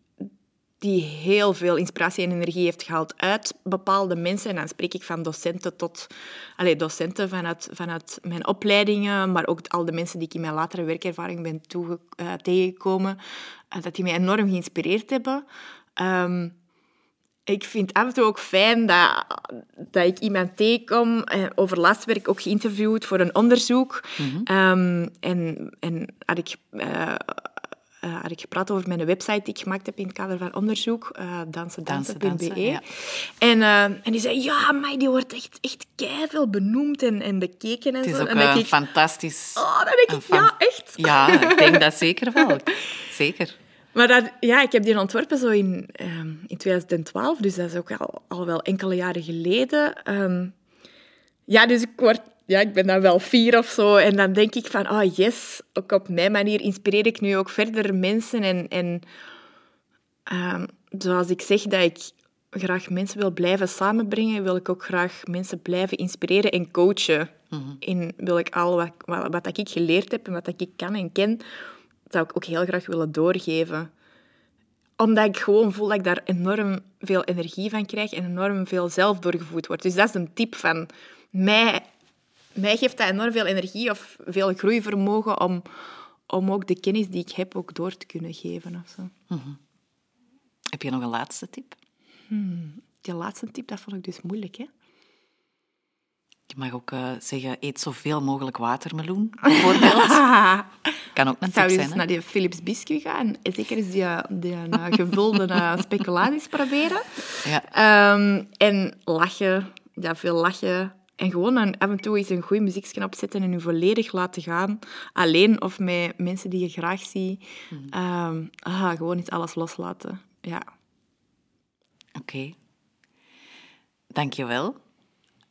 die heel veel inspiratie en energie heeft gehaald uit bepaalde mensen. En dan spreek ik van docenten tot allez, docenten vanuit, vanuit mijn opleidingen, maar ook al de mensen die ik in mijn latere werkervaring ben toege, eh, tegengekomen, eh, dat die mij enorm geïnspireerd hebben. Ehm, ik vind het af en toe ook fijn dat, dat ik iemand tegenkom. Eh, over laatst werd ik ook geïnterviewd voor een onderzoek. Ehm, en, en had ik... eh, had ik gepraat over mijn website die ik gemaakt heb in het kader van onderzoek, dansendansen.be. Ja. en, eh, en die zei, ja, maar die wordt echt, echt keiveel benoemd en, en bekeken en Het is zo. ook en dan een ik, fantastisch... oh, dan denk ik, ja, echt. Ja, ik denk dat zeker wel. Zeker. Maar dat, ja, ik heb die ontworpen zo in, ehm, in 2012, dus dat is ook al, al wel enkele jaren geleden. Ehm, ja, dus ik, word, ja, ik ben dan wel vier of zo. En dan denk ik van, oh yes, ook op mijn manier inspireer ik nu ook verder mensen. En, en ehm, zoals ik zeg, dat ik graag mensen wil blijven samenbrengen, wil ik ook graag mensen blijven inspireren en coachen. En wil ik al wat, wat, wat ik geleerd heb en wat ik kan en ken, zou ik ook heel graag willen doorgeven. Omdat ik gewoon voel dat ik daar enorm veel energie van krijg en enorm veel zelf doorgevoed word. Dus dat is een tip van mij. Mij geeft dat enorm veel energie of veel groeivermogen om, om ook de kennis die ik heb ook door te kunnen geven. Of zo. Heb je nog een laatste tip? Die laatste tip, dat vond ik dus moeilijk. Hè? Je mag ook eh, zeggen, eet zoveel mogelijk watermeloen, bijvoorbeeld. kan ook een Zou je eens hè? naar die Philips biscuit gaan en zeker eens die, die eh, gevulde speculaties proberen. Ja. Ehm, en lachen, ja, veel lachen. En gewoon een, af en toe eens een goede muziekje opzetten en je volledig laten gaan. Alleen of met mensen die je graag ziet. Ehm, ah, gewoon eens alles loslaten. Ja. Oké. Dank je wel.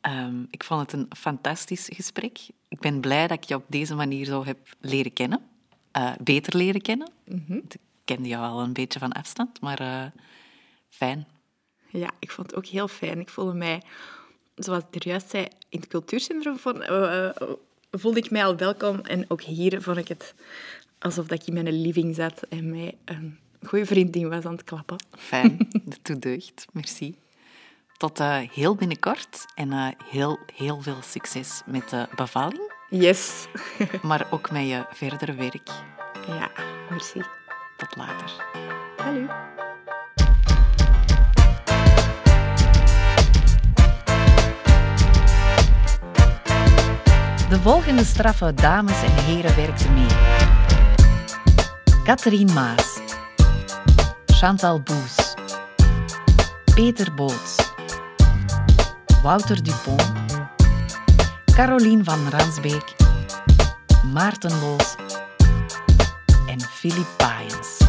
Ehm, ik vond het een fantastisch gesprek. Ik ben blij dat ik je op deze manier zo heb leren kennen. Eh, beter leren kennen. Ik kende jou al een beetje van afstand, maar eh, fijn. Ja, ik vond het ook heel fijn. Ik voelde mij, zoals ik er juist zei, in het cultuurcentrum vond, eh, eh, voelde ik mij al welkom. En ook hier vond ik het alsof ik in mijn living zat en mij een goede vriendin was aan het klappen. Fijn, dat doet deugd. Merci. Tot eh, heel binnenkort en heel, heel veel succes met de bevalling, Yes. maar ook met je verdere werk. ja, merci. Tot later. Salut. De volgende straffe dames en heren werkten mee. Catherine Maas. Chantal Boes. Peter Boots. Wouter Dupont. Caroline van Ransbeek. Maarten Loos. En Philippe Paayens.